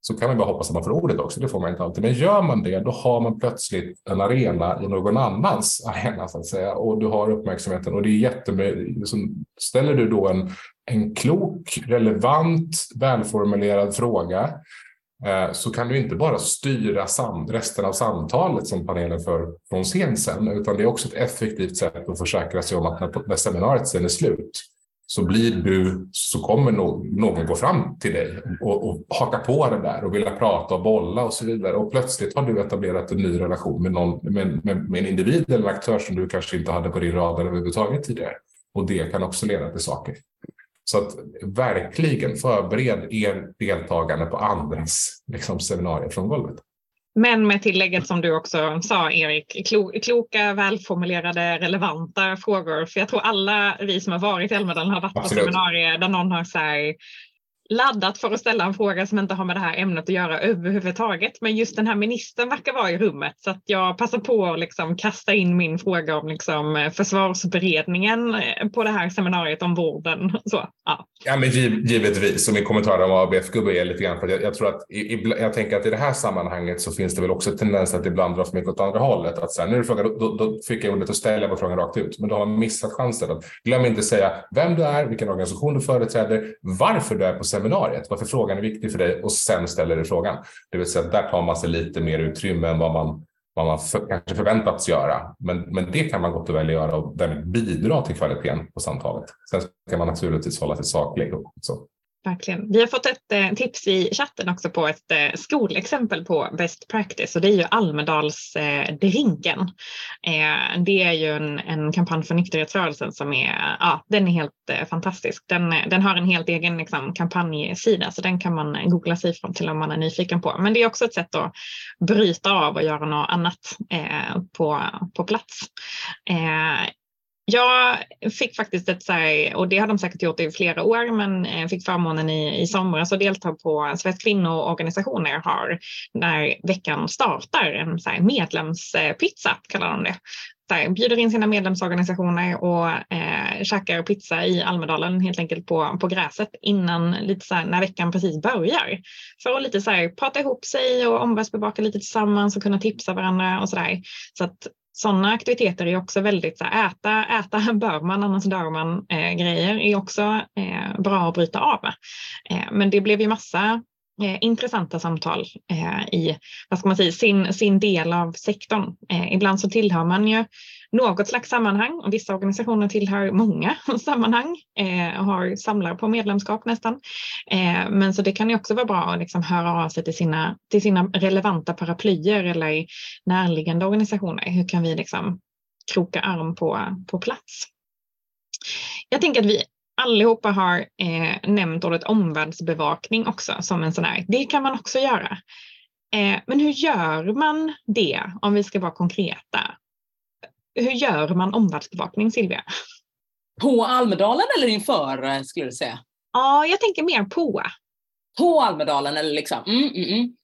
[SPEAKER 3] så kan man bara hoppas att man får ordet också. Det får man inte alltid. Men gör man det, då har man plötsligt en arena i någon annans arena så att säga. Och du har uppmärksamheten och det är jättemycket. Liksom, ställer du då en, en klok, relevant, välformulerad fråga Eh, Eh, så kan du inte bara styra resten av samtalet som panelen för från scen sen, utan det är också ett effektivt sätt att försäkra sig om att när, när seminariet sen är slut så blir du, så kommer någon gå fram till dig och, och haka på det där och vilja prata och bolla och så vidare. Och plötsligt har du etablerat en ny relation med, någon, med, med, med en individ eller en aktör som du kanske inte hade på din radar överhuvudtaget tidigare. Och det kan också leda till saker. Så att verkligen förbered er deltagande på andras liksom, seminarier från golvet.
[SPEAKER 1] Men med tillägget som du också sa Erik, kloka, välformulerade, relevanta frågor. För jag tror alla vi som har varit i Almedalen har varit Absolut. på seminarier där någon har så här, laddat för att ställa en fråga som inte har med det här ämnet att göra överhuvudtaget. Men just den här ministern verkar vara i rummet så att jag passar på att liksom kasta in min fråga om liksom eh, försvarsberedningen eh, på det här seminariet om vården. [laughs] Så, ja.
[SPEAKER 3] Ja, men givetvis, och min kommentar om ABF-gubbe är lite grann för att jag, jag tror att i, jag tänker att i det här sammanhanget så finns det väl också tendens att ibland dra för mycket åt andra hållet. Att så här, nu är frågan, då, då fick jag ordet att ställa på frågan rakt ut, men då har man missat chansen. Att, glöm inte säga vem du är, vilken organisation du företräder, varför du är på seminariet, varför frågan är viktig för dig och sen ställer du frågan. Det vill säga där tar man sig lite mer utrymme än vad man vad man för, kanske förväntats göra. Men, men det kan man gott och väl göra och därmed bidra till kvaliteten på samtalet. Sen ska man naturligtvis hålla sig saklig. Så.
[SPEAKER 1] Verkligen. Vi har fått ett eh, tips i chatten också på ett eh, skolexempel på best practice och det är ju Almedalsdrinken. Eh, eh, det är ju en, en kampanj för nykterhetsrörelsen som är, ja, den är helt eh, fantastisk. Den, den har en helt egen liksom, kampanjsida så den kan man googla sig fram till om man är nyfiken på. Men det är också ett sätt att bryta av och göra något annat eh, på, på plats. Eh, jag fick faktiskt ett, så här, och det har de säkert gjort i flera år, men eh, fick förmånen i, i somras att delta på Sveriges kvinnoorganisationer har när veckan startar en så här, medlemspizza, kallar de det. Så här, bjuder in sina medlemsorganisationer och eh, käkar pizza i Almedalen helt enkelt på, på gräset innan lite så här, när veckan precis börjar. För att lite så här, prata ihop sig och omvärldsbevaka lite tillsammans och kunna tipsa varandra och så där. Så att sådana aktiviteter är också väldigt så här, äta, äta [laughs] bör man annars dör man eh, grejer är också eh, bra att bryta av. Eh, men det blev ju massa eh, intressanta samtal eh, i vad ska man säga, sin, sin del av sektorn. Eh, ibland så tillhör man ju något slags sammanhang och vissa organisationer tillhör många [laughs] sammanhang eh, och har samlar på medlemskap nästan. Eh, men så det kan ju också vara bra att liksom höra av sig till sina, till sina relevanta paraplyer eller närliggande organisationer. Hur kan vi liksom kroka arm på, på plats? Jag tänker att vi allihopa har eh, nämnt ordet omvärldsbevakning också som en sån här, det kan man också göra. Eh, men hur gör man det om vi ska vara konkreta? Hur gör man omvärldsbevakning Silvia?
[SPEAKER 2] På Almedalen eller inför eh, skulle du säga?
[SPEAKER 1] Ja, jag tänker mer på.
[SPEAKER 2] På Almedalen eller liksom? Mm, mm, mm.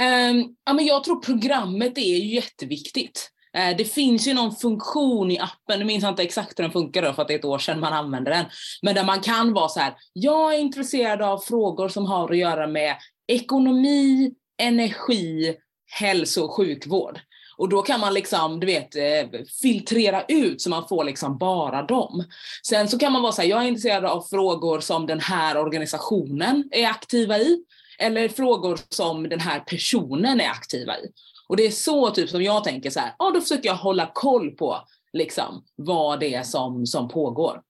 [SPEAKER 2] Um, ja, men jag tror programmet är jätteviktigt. Eh, det finns ju någon funktion i appen, nu minns jag inte exakt hur den funkar då för att det är ett år sedan man använde den. Men där man kan vara så här, jag är intresserad av frågor som har att göra med ekonomi, energi, hälso och sjukvård. Och då kan man liksom, du vet, eh, filtrera ut så man får liksom bara dem. Sen så kan man vara så här, jag är intresserad av frågor som den här organisationen är aktiva i. Eller frågor som den här personen är aktiva i. Och det är så typ som jag tänker så här, ja då försöker jag hålla koll på liksom vad det är som, som pågår.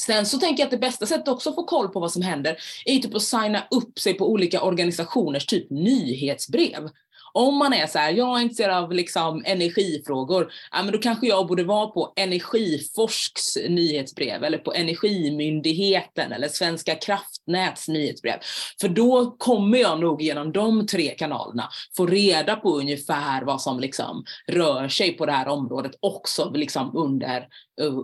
[SPEAKER 2] Sen så tänker jag att det bästa sättet också att få koll på vad som händer är typ att signa upp sig på olika organisationers typ nyhetsbrev om man är så här, jag är intresserad av liksom energifrågor, ja, men då kanske jag borde vara på Energiforsks nyhetsbrev eller på Energimyndigheten eller Svenska kraftnäts nyhetsbrev. För då kommer jag nog genom de tre kanalerna få reda på ungefär vad som liksom rör sig på det här området också liksom under,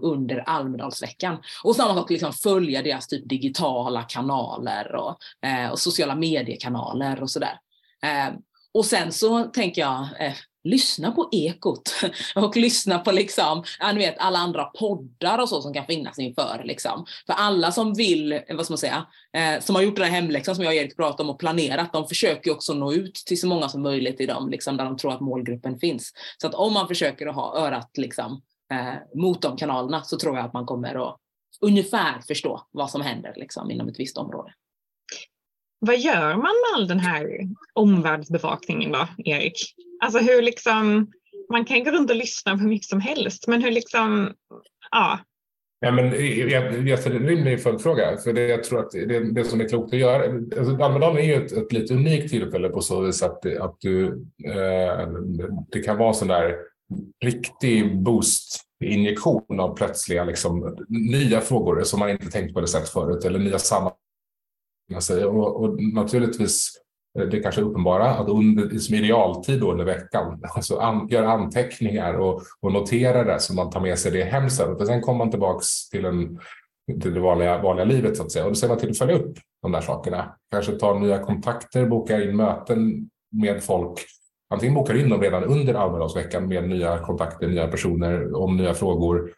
[SPEAKER 2] under Almedalsveckan. Och samma sak, liksom följa deras typ digitala kanaler och, eh, och sociala mediekanaler och sådär. Eh, och sen så tänker jag, eh, lyssna på Ekot [laughs] och lyssna på liksom, ja, ni vet, alla andra poddar och så som kan finnas inför. Liksom. För alla som vill, eh, vad ska man säga, eh, som har gjort den här hemläxan liksom, som jag och Erik pratade om och planerat, de försöker också nå ut till så många som möjligt i dem, liksom, där de tror att målgruppen finns. Så att om man försöker att ha örat liksom, eh, mot de kanalerna så tror jag att man kommer att ungefär förstå vad som händer liksom, inom ett visst område.
[SPEAKER 1] Vad gör man med all den här omvärldsbevakningen då, Erik? Alltså hur liksom, man kan gå runt och lyssna på hur mycket som helst, men hur liksom, ja.
[SPEAKER 3] Ja, men jag, jag ställer en rimlig följdfråga, för det, jag tror att det, det som är klokt att göra, alltså Almedalen är ju ett, ett lite unikt tillfälle på så vis att, att du, eh, det kan vara sån där riktig boost-injektion av plötsliga liksom, nya frågor som man inte tänkt på det sätt förut, eller nya sammanhang Säger. Och, och naturligtvis eh, det kanske uppenbara att under, som i realtid under veckan, [laughs] alltså an, gör anteckningar och, och notera det så man tar med sig det hem sen. För sen kommer man tillbaks till, en, till det vanliga, vanliga livet så att säga. Och då ser man till att följa upp de där sakerna. Kanske ta nya kontakter, boka in möten med folk. Antingen bokar in dem redan under Almedalsveckan med nya kontakter, nya personer om nya frågor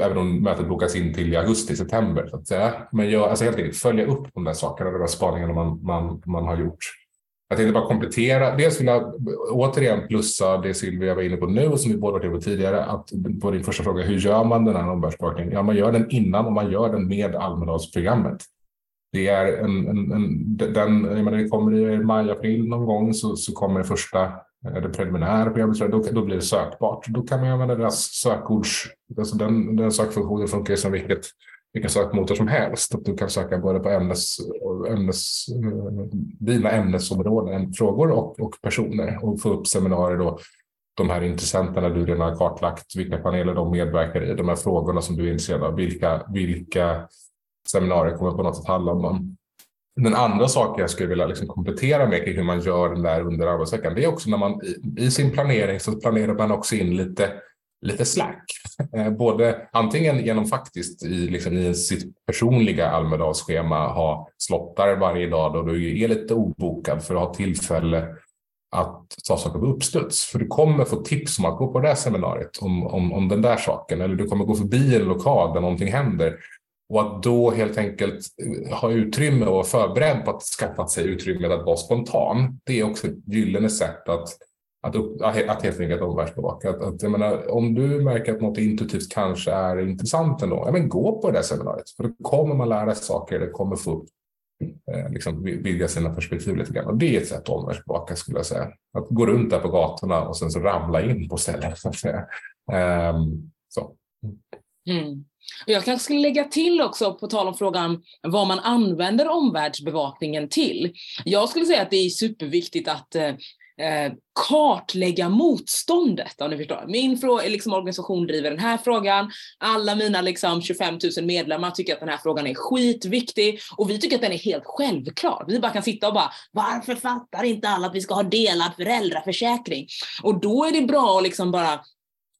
[SPEAKER 3] även om mötet bokas in till i augusti, september. Så att säga. Men jag, alltså helt enkelt följa upp de där sakerna, de där spaningarna man, man, man har gjort. Jag tänkte bara komplettera. Dels vill jag återigen plussa det Silvia var inne på nu och som vi båda varit inne på tidigare. Att på din första fråga, hur gör man den här omvärldsbevakningen? Ja, man gör den innan och man gör den med Almedalsprogrammet. Det är en, en, en den, jag menar, det kommer i maj, april någon gång så, så kommer det första det preliminär programmet, då, då blir det sökbart. Då kan man använda deras sökords... Alltså den, den sökfunktionen funkar som vilket, vilken sökmotor som helst. Att du kan söka både på ämnes, ämnes, dina ämnesområden, frågor och, och personer och få upp seminarier då de här intressenterna du redan har kartlagt, vilka paneler de medverkar i, de här frågorna som du är intresserad av, vilka, vilka seminarier kommer på något sätt handla om dem. Den andra saken jag skulle vilja liksom komplettera med hur man gör den där under arbetsveckan, det är också när man i, sin planering så planerar man också in lite, lite slack. [laughs] Eh, både antingen genom faktiskt i, liksom i sitt personliga Almedalsschema ha slottar varje dag då du är lite obokad för att ha tillfälle att ta saker på uppstuds. För du kommer få tips om att gå på det här seminariet om, om, om den där saken. Eller du kommer gå förbi en lokal där någonting händer och att då helt enkelt eh, ha utrymme och vara förberedd på att skaffa sig utrymme att vara spontan. Det är också ett gyllene sätt att, att, upp, att helt enkelt omvärldsbevaka. Att, att, jag menar, om du märker att något intuitivt kanske är intressant ändå, ja, men gå på det där seminariet. För då kommer man lära sig saker, det kommer få upp, eh, liksom, vidga sina perspektiv lite grann. Och det är ett sätt att omvärldsbevaka skulle jag säga. Att gå runt där på gatorna och sen så ramla in på ställen Så att säga. Um, så.
[SPEAKER 2] Mm. Jag kanske skulle lägga till också, på tal om frågan vad man använder omvärldsbevakningen till. Jag skulle säga att det är superviktigt att eh, eh kartlägga motståndet om ni förstår. Min fråga, liksom, organisation driver den här frågan, alla mina liksom, 25 000 medlemmar tycker att den här frågan är skitviktig och vi tycker att den är helt självklar. Vi bara kan sitta och bara, varför fattar inte alla att vi ska ha delad föräldraförsäkring? Och då är det bra att liksom bara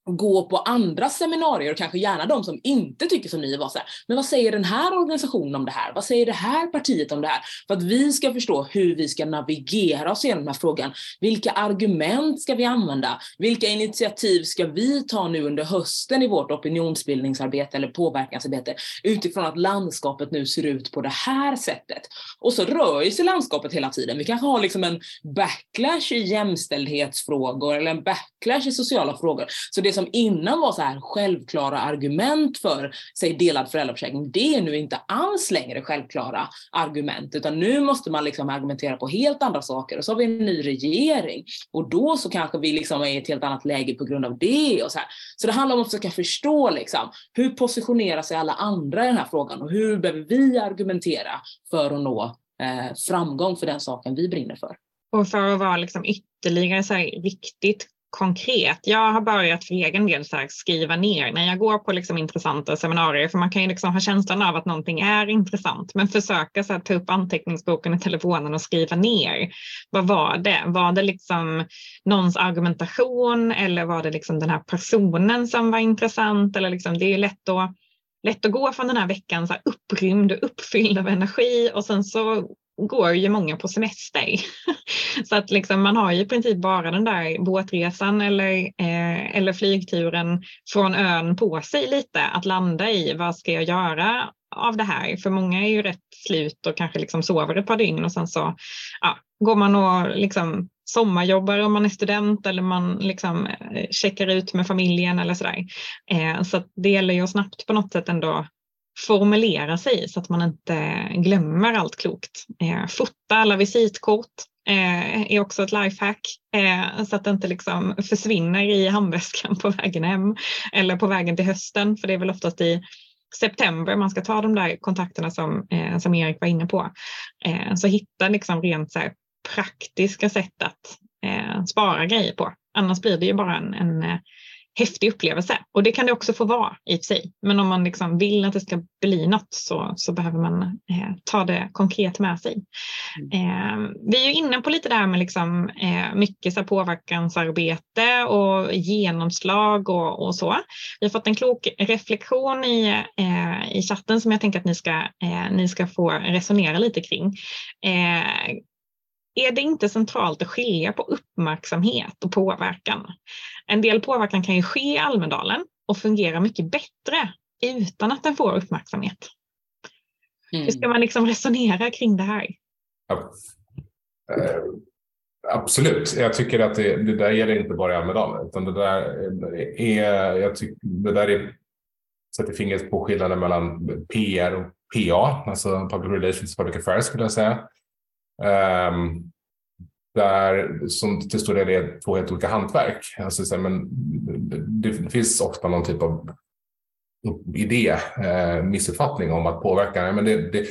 [SPEAKER 2] gå på andra seminarier och kanske gärna de som inte tycker som ni var så här, men vad säger den här organisationen om det här? Vad säger det här partiet om det här? För att vi ska förstå hur vi ska navigera oss igenom den här frågan. Vilka argument ska vi använda? Vilka initiativ ska vi ta nu under hösten i vårt opinionsbildningsarbete eller påverkansarbete utifrån att landskapet nu ser ut på det här sättet? Och så rör sig landskapet hela tiden. Vi kanske har liksom en backlash i jämställdhetsfrågor eller en backlash i sociala frågor. Så det som innan var så här självklara argument för, säg delad föräldraförsäkring, det är nu inte alls längre självklara argument, utan nu måste man liksom argumentera på helt andra saker. Och så har vi en ny regering och då så kanske vi liksom är i ett helt annat läge på grund av det och så här. Så det handlar om att försöka förstå liksom, hur positionerar sig alla andra i den här frågan och hur behöver vi argumentera för att nå eh, framgång för den saken vi brinner för.
[SPEAKER 1] Och för att vara liksom ytterligare så här riktigt konkret. Jag har börjat för egen del så skriva ner när jag går på liksom intressanta seminarier, för man kan ju liksom ha känslan av att någonting är intressant, men försöka så här, ta upp anteckningsboken i telefonen och skriva ner. Vad var det? Var det liksom någons argumentation eller var det liksom den här personen som var intressant? Eller liksom, det är lätt att lätt att gå från den här veckan så här upprymd och uppfylld av energi och sen så går ju många på semester. [laughs] Så att liksom man har ju i princip bara den där båtresan eller, eh, eller flygturen från ön på sig lite att landa i. Vad ska jag göra av det här? För många är ju rätt slut och kanske liksom sover ett par dygn och sen så ja, går man och liksom sommarjobbar om man är student eller man liksom eh, checkar ut med familjen eller sådär. Eh, så det gäller ju att snabbt på något sätt ändå formulera sig så att man inte glömmer allt klokt. Eh, fota alla visitkort eh, är också ett lifehack eh, så att det inte liksom försvinner i handväskan på vägen hem eller på vägen till hösten för det är väl oftast i september man ska ta de där kontakterna som, eh, som Erik var inne på. Eh, så hitta liksom rent så praktiska sätt att eh, spara grejer på. Annars blir det ju bara en, en eh, häftig upplevelse. Och det kan det också få vara i sig. Men om man liksom vill att det ska bli något så, så behöver man eh, ta det konkret med sig. Mm. Eh, vi är inne på lite det här med liksom, eh, mycket så påverkansarbete och genomslag och, och, så. Vi har fått en klok reflektion i, eh, i chatten som jag tänker att ni ska, eh, ni ska få resonera lite kring eh, är det inte centralt att skilja på uppmärksamhet och påverkan. En del påverkan kan ju ske i Almedalen och fungera mycket bättre utan att den får uppmärksamhet. Mm. Hur ska man liksom resonera kring det här? Ja.
[SPEAKER 3] Uh, absolut, jag tycker att det, det där gäller inte bara i Almedalen utan det där är, jag tycker, det där är sätter fingret på skillnaden mellan PR och PA, alltså Public Relations Public Affairs skulle jag säga. Um, där som till stor del är två helt olika hantverk. Alltså, så, men det finns ofta någon typ av idé, eh, missuppfattning om att påverka. Men det, det,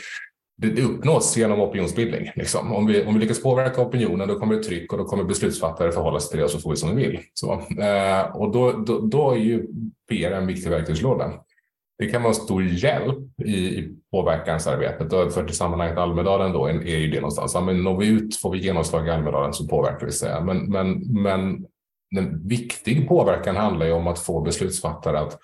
[SPEAKER 3] det uppnås genom opinionsbildning. Liksom. Om, vi, om vi lyckas påverka opinionen då kommer det tryck och då kommer beslutsfattare förhålla sig till det och så får vi som vi vill. Så, eh, och då, då, då är ju PR en viktig verktygslåda det kan vara en stor hjälp i, i påverkansarbetet. Och för till sammanhanget Almedalen då är, är ju det någonstans. Ja, men når vi ut, får vi genomslag i Almedalen så påverkar vi sig. Men, men, men en viktig påverkan handlar ju om att få beslutsfattare att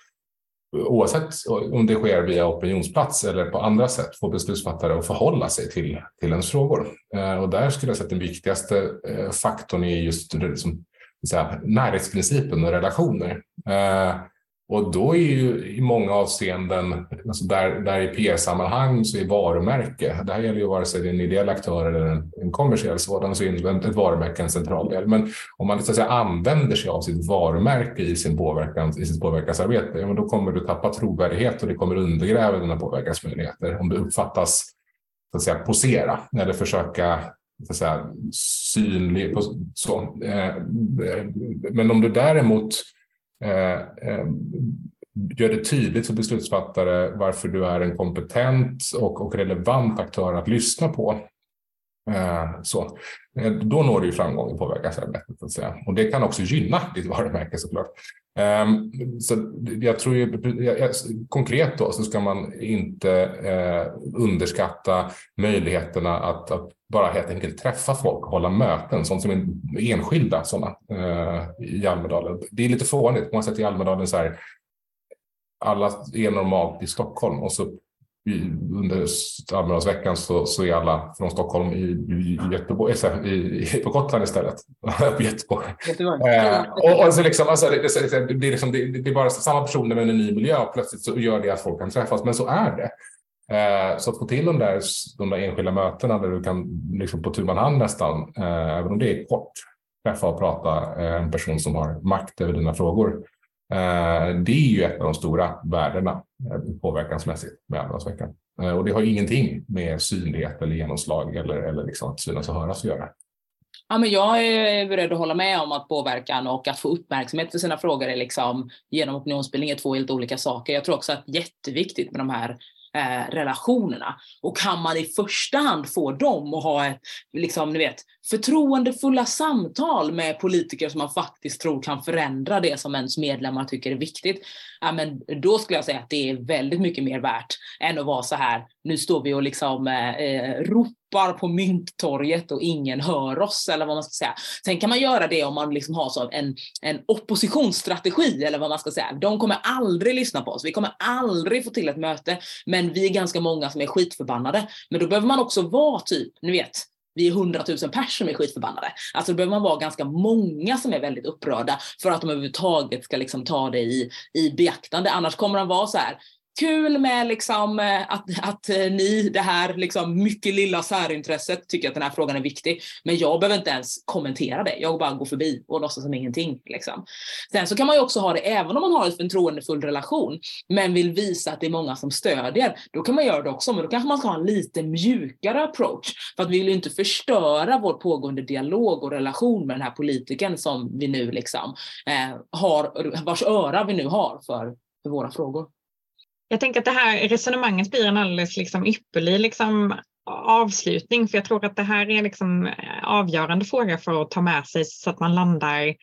[SPEAKER 3] oavsett om det sker via opinionsplats eller på andra sätt få beslutsfattare att förhålla sig till, till ens frågor. Eh, och där skulle jag säga att den viktigaste eh, faktorn är just liksom, så här, närhetsprincipen och relationer. Eh, och då är ju i många avseenden, alltså där, där i PR-sammanhang så är varumärke, det här gäller ju vare sig det är en ideell aktör eller en, en kommersiell sådan, så är ett varumärke en central del. Men om man så att säga, använder sig av sitt varumärke i, sin påverkan, i sitt påverkansarbete, ja, men då kommer du tappa trovärdighet och det kommer undergräva dina påverkansmöjligheter. Om du uppfattas så att säga, posera eller försöka så att säga, synlig. Så. Eh, men om du däremot Eh, eh, gör det tydligt för beslutsfattare varför du är en kompetent och, och relevant aktör att lyssna på. Eh, så. Då når du ju framgång i påverkansarbetet. Att säga. Och det kan också gynna ditt varumärke såklart. Så jag tror ju, konkret då så ska man inte underskatta möjligheterna att, att, bara helt enkelt träffa folk och hålla möten, sånt som är enskilda sådana eh, i Almedalen. Det är lite fånigt, på något sätt i Almedalen så här, alla är normalt i Stockholm och så under Almedalsveckan så, så är alla från Stockholm i, i Göteborg, äh, i, i, på Gotland istället. [laughs] på Göteborg. Eh, och, och så liksom, alltså, det, det, det, är liksom, det, det, är bara samma personer med en ny miljö och plötsligt så gör det att folk kan träffas. Men så är det. Eh, så att få till de där, de där enskilda mötena där du kan liksom på tu man hand nästan, eh, även om det är kort, träffa och prata eh, en person som har makt över dina frågor. Det är ju ett av de stora värdena påverkansmässigt med Almedalsveckan. Och det har ingenting med synlighet eller genomslag eller, eller liksom att synas och höras att göra.
[SPEAKER 2] Ja, men jag är beredd att hålla med om att påverkan och att få uppmärksamhet för sina frågor är liksom, genom opinionsbildning är två helt olika saker. Jag tror också att det är jätteviktigt med de här eh, relationerna. Och kan man i första hand få dem att ha ett, liksom, ni vet, förtroendefulla samtal med politiker som man faktiskt tror kan förändra det som ens medlemmar tycker är viktigt, ja, men då skulle jag säga att det är väldigt mycket mer värt än att vara så här, nu står vi och liksom eh, eh, ropar på Mynttorget och ingen hör oss eller vad man ska säga. Sen kan man göra det om man liksom har så en, en oppositionsstrategi eller vad man ska säga. De kommer aldrig lyssna på oss, vi kommer aldrig få till ett möte, men vi är ganska många som är skitförbannade. Men då behöver man också vara typ, ni vet, vi är hundratusen personer som är skitförbannade. Alltså då behöver man vara ganska många som är väldigt upprörda för att de överhuvudtaget ska liksom ta det i, i beaktande. Annars kommer de vara så här, kul med liksom eh, att, att eh, ni, det här liksom mycket lilla särintresset, tycker att den här frågan är viktig. Men jag behöver inte ens kommentera det. Jag bara går förbi och låtsas som ingenting. Liksom. Sen så kan man ju också ha det, även om man har en förtroendefull relation, men vill visa att det är många som stödjer, då kan man göra det också. Men då kanske man ska ha en lite mjukare approach. För att vi vill ju inte förstöra vår pågående dialog och relation med den här politikern som vi nu liksom eh, har, vars öra vi nu har för, för våra frågor.
[SPEAKER 1] Jag tänker att det här resonemanget blir en alldeles liksom ypperlig liksom avslutning, för jag tror att det här är liksom eh, avgörande fråga för att ta med sig så att man landar,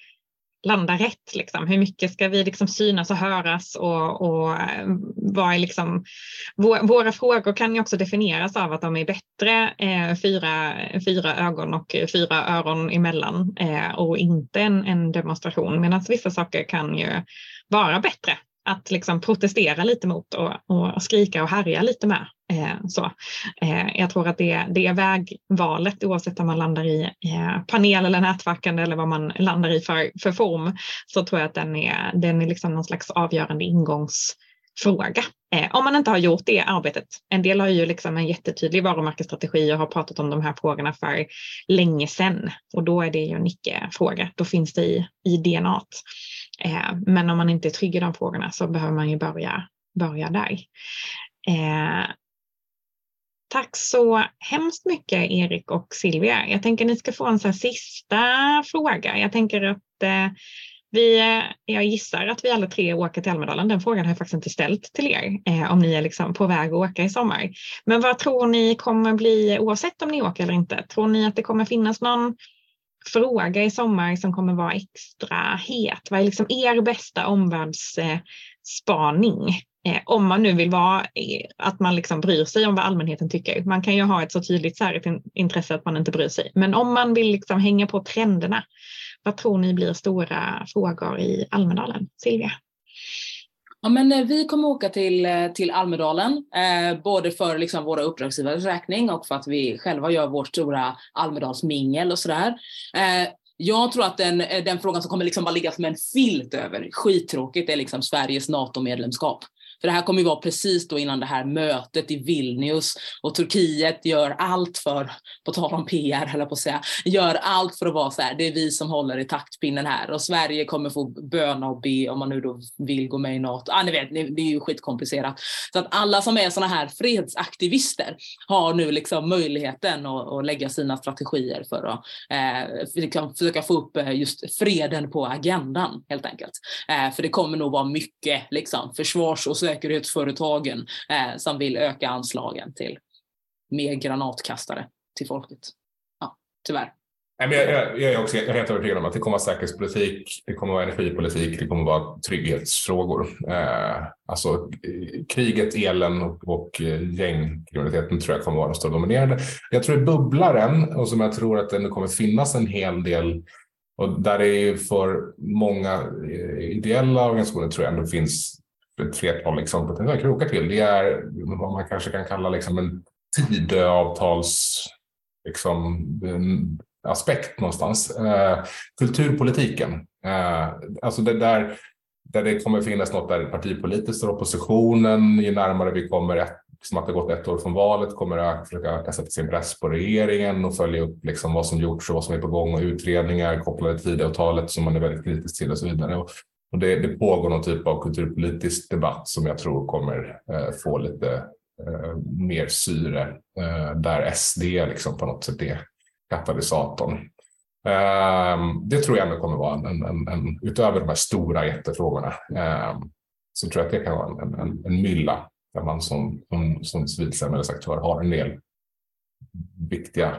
[SPEAKER 1] landar rätt. Liksom. Hur mycket ska vi liksom synas och höras och, och eh, vad är liksom, våra frågor kan ju också definieras av att de är bättre eh, fyra, fyra ögon och fyra öron emellan eh, och inte en, en demonstration, medan vissa saker kan ju vara bättre att liksom protestera lite mot och, och skrika och härja lite med. Eh, så. Eh, jag tror att det, det är vägvalet oavsett om man landar i eh, panel eller nätverkande eller vad man landar i för, för form så tror jag att den är, den är liksom någon slags avgörande ingångsfråga. Eh, om man inte har gjort det arbetet. En del har ju liksom en jättetydlig varumärkesstrategi och har pratat om de här frågorna för länge sedan och då är det ju en icke-fråga. Då finns det i, i DNA. Eh, men om man inte är trygg i de frågorna så behöver man ju börja, börja där. Eh, tack så hemskt mycket Erik och Silvia. Jag tänker att ni ska få en så sista fråga. Jag tänker att eh, vi, eh, jag gissar att vi alla tre åker till Almedalen. Den frågan har jag faktiskt inte ställt till er eh, om ni är liksom på väg att åka i sommar. Men vad tror ni kommer bli oavsett om ni åker eller inte? Tror ni att det kommer finnas någon fråga i sommar som kommer vara extra het? Vad är liksom er bästa omvärldsspaning? Eh, om man nu vill vara eh, att man liksom bryr sig om vad allmänheten tycker. Man kan ju ha ett så tydligt intresse att man inte bryr sig. Men om man vill liksom hänga på trenderna, vad tror ni blir stora frågor i Almedalen? Silvia?
[SPEAKER 2] Ja, men eh, vi kommer åka till, eh, till Almedalen, eh, både för liksom våra uppdragsgivares räkning och för att vi själva gör vårt stora Almedalsmingel och sådär. Eh, jag tror att den, eh, den frågan som kommer liksom bara ligga som en filt över, skittråkigt, är liksom Sveriges NATO-medlemskap. För det här kommer ju vara precis då innan det här mötet i Vilnius och Turkiet gör allt för, på tal om PR höll på att säga, gör allt för att vara så här, det är vi som håller i taktpinnen här och Sverige kommer få böna och be om man nu då vill gå med i NATO. Ah, ni vet, det är ju skitkomplicerat. Så att alla som är sådana här fredsaktivister har nu liksom möjligheten att, att lägga sina strategier för att eh, liksom försöka få upp eh, just freden på agendan helt enkelt. Eh, för det kommer nog vara mycket liksom försvars och säkerhetsföretagen eh, som vill öka anslagen till mer granatkastare till folket. tyvärr.
[SPEAKER 3] Nej, men jag, jag, jag, är också jag är helt övertygad om att det kommer att vara säkerhetspolitik, det kommer att vara energipolitik, det kommer att vara trygghetsfrågor. Eh, alltså kriget, elen och, och eh, gängkriminaliteten tror jag kommer att vara de stora dominerande. Jag tror i bubblaren, och som jag tror att det kommer finnas en hel del och där det är för många eh, ideella organisationer tror jag ändå finns ett flertal liksom, potentiella krokar till. Det är vad man kanske kan kalla liksom en Tidöavtals liksom, mm, aspekt någonstans. Eh, kulturpolitiken. Eh, alltså det där, där det kommer finnas något där partipolitiskt och oppositionen, ju närmare vi kommer ett, som att det gått ett år från valet, kommer att försöka sätta sin press på regeringen och följa upp liksom vad som gjorts och vad som är på gång och utredningar kopplade till Tidöavtalet som man är väldigt kritisk till och så vidare. Och, och det, det, pågår någon typ av kulturpolitisk debatt som jag tror kommer eh, få lite eh, mer syre eh, där SD liksom på något sätt är katalysatorn. Ehm, det tror jag ändå kommer vara en, en, en utöver de här stora jättefrågorna, ehm, så tror jag att det kan vara en, en, en mylla där man som, som, som civilsamhällesaktör har en del viktiga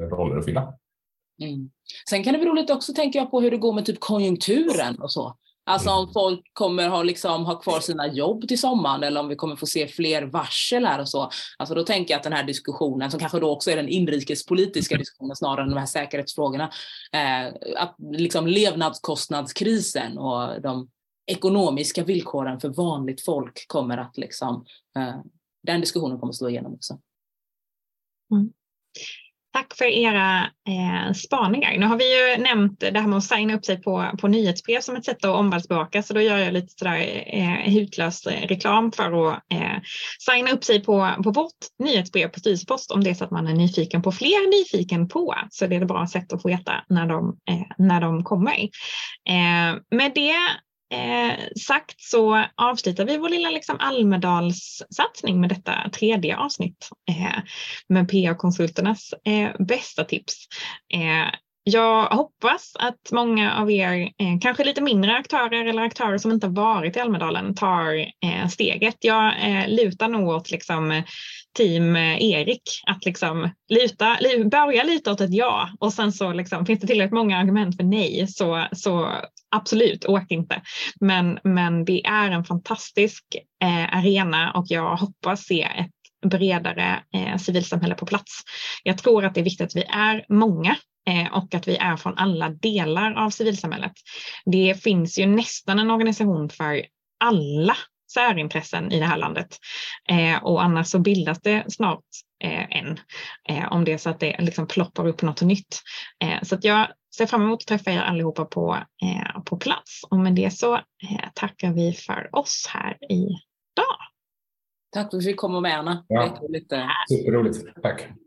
[SPEAKER 3] roller att fylla.
[SPEAKER 2] Mm. Sen kan det bero lite också tänker jag på hur det går med typ konjunkturen och så. Alltså om folk kommer ha, liksom, ha kvar sina jobb till sommaren eller om vi kommer få se fler varsel här och så. Alltså då tänker jag att den här diskussionen, som kanske då också är den inrikespolitiska diskussionen snarare än de här säkerhetsfrågorna, eh, att liksom levnadskostnadskrisen och de ekonomiska villkoren för vanligt folk kommer att liksom, eh, den diskussionen kommer att slå igenom också.
[SPEAKER 1] Mm. Tack för era eh, spaningar. Nu har vi ju nämnt det här med att signa upp sig på, på nyhetsbrev som ett sätt att omvärldsbevaka, så då gör jag lite sådär eh, hutlös reklam för att eh, signa upp sig på, på vårt nyhetsbrev på Styrelsepost om det är så att man är nyfiken på fler nyfiken på, så det är ett bra sätt att få veta när de, eh, när de kommer. Eh, med det Eh, sagt så avslutar vi vår lilla liksom Almedalssatsning med detta tredje avsnitt eh, med PA-konsulternas eh, bästa tips. Eh, jag hoppas att många av er, eh, kanske lite mindre aktörer eller aktörer som inte har varit i Almedalen, tar eh, steget. Jag eh, lutar nog åt liksom, team eh, Erik att liksom luta, börja lite åt ett ja och sen så liksom, finns det tillräckligt många argument för nej så, så absolut, åk inte. Men, men det är en fantastisk eh, arena och jag hoppas se ett bredare eh, civilsamhälle på plats. Jag tror att det är viktigt att vi är många och att vi är från alla delar av civilsamhället. Det finns ju nästan en organisation för alla särintressen i det här landet. Eh, och annars så bildas det snart eh, en, eh, om det är så att det liksom ploppar upp något nytt. Eh, så att jag ser fram emot att träffa er allihopa på, eh, på plats. Och med det så eh, tackar vi för oss här idag.
[SPEAKER 2] Tack för att vi fick komma med Anna.
[SPEAKER 3] Ja. Superroligt. Tack.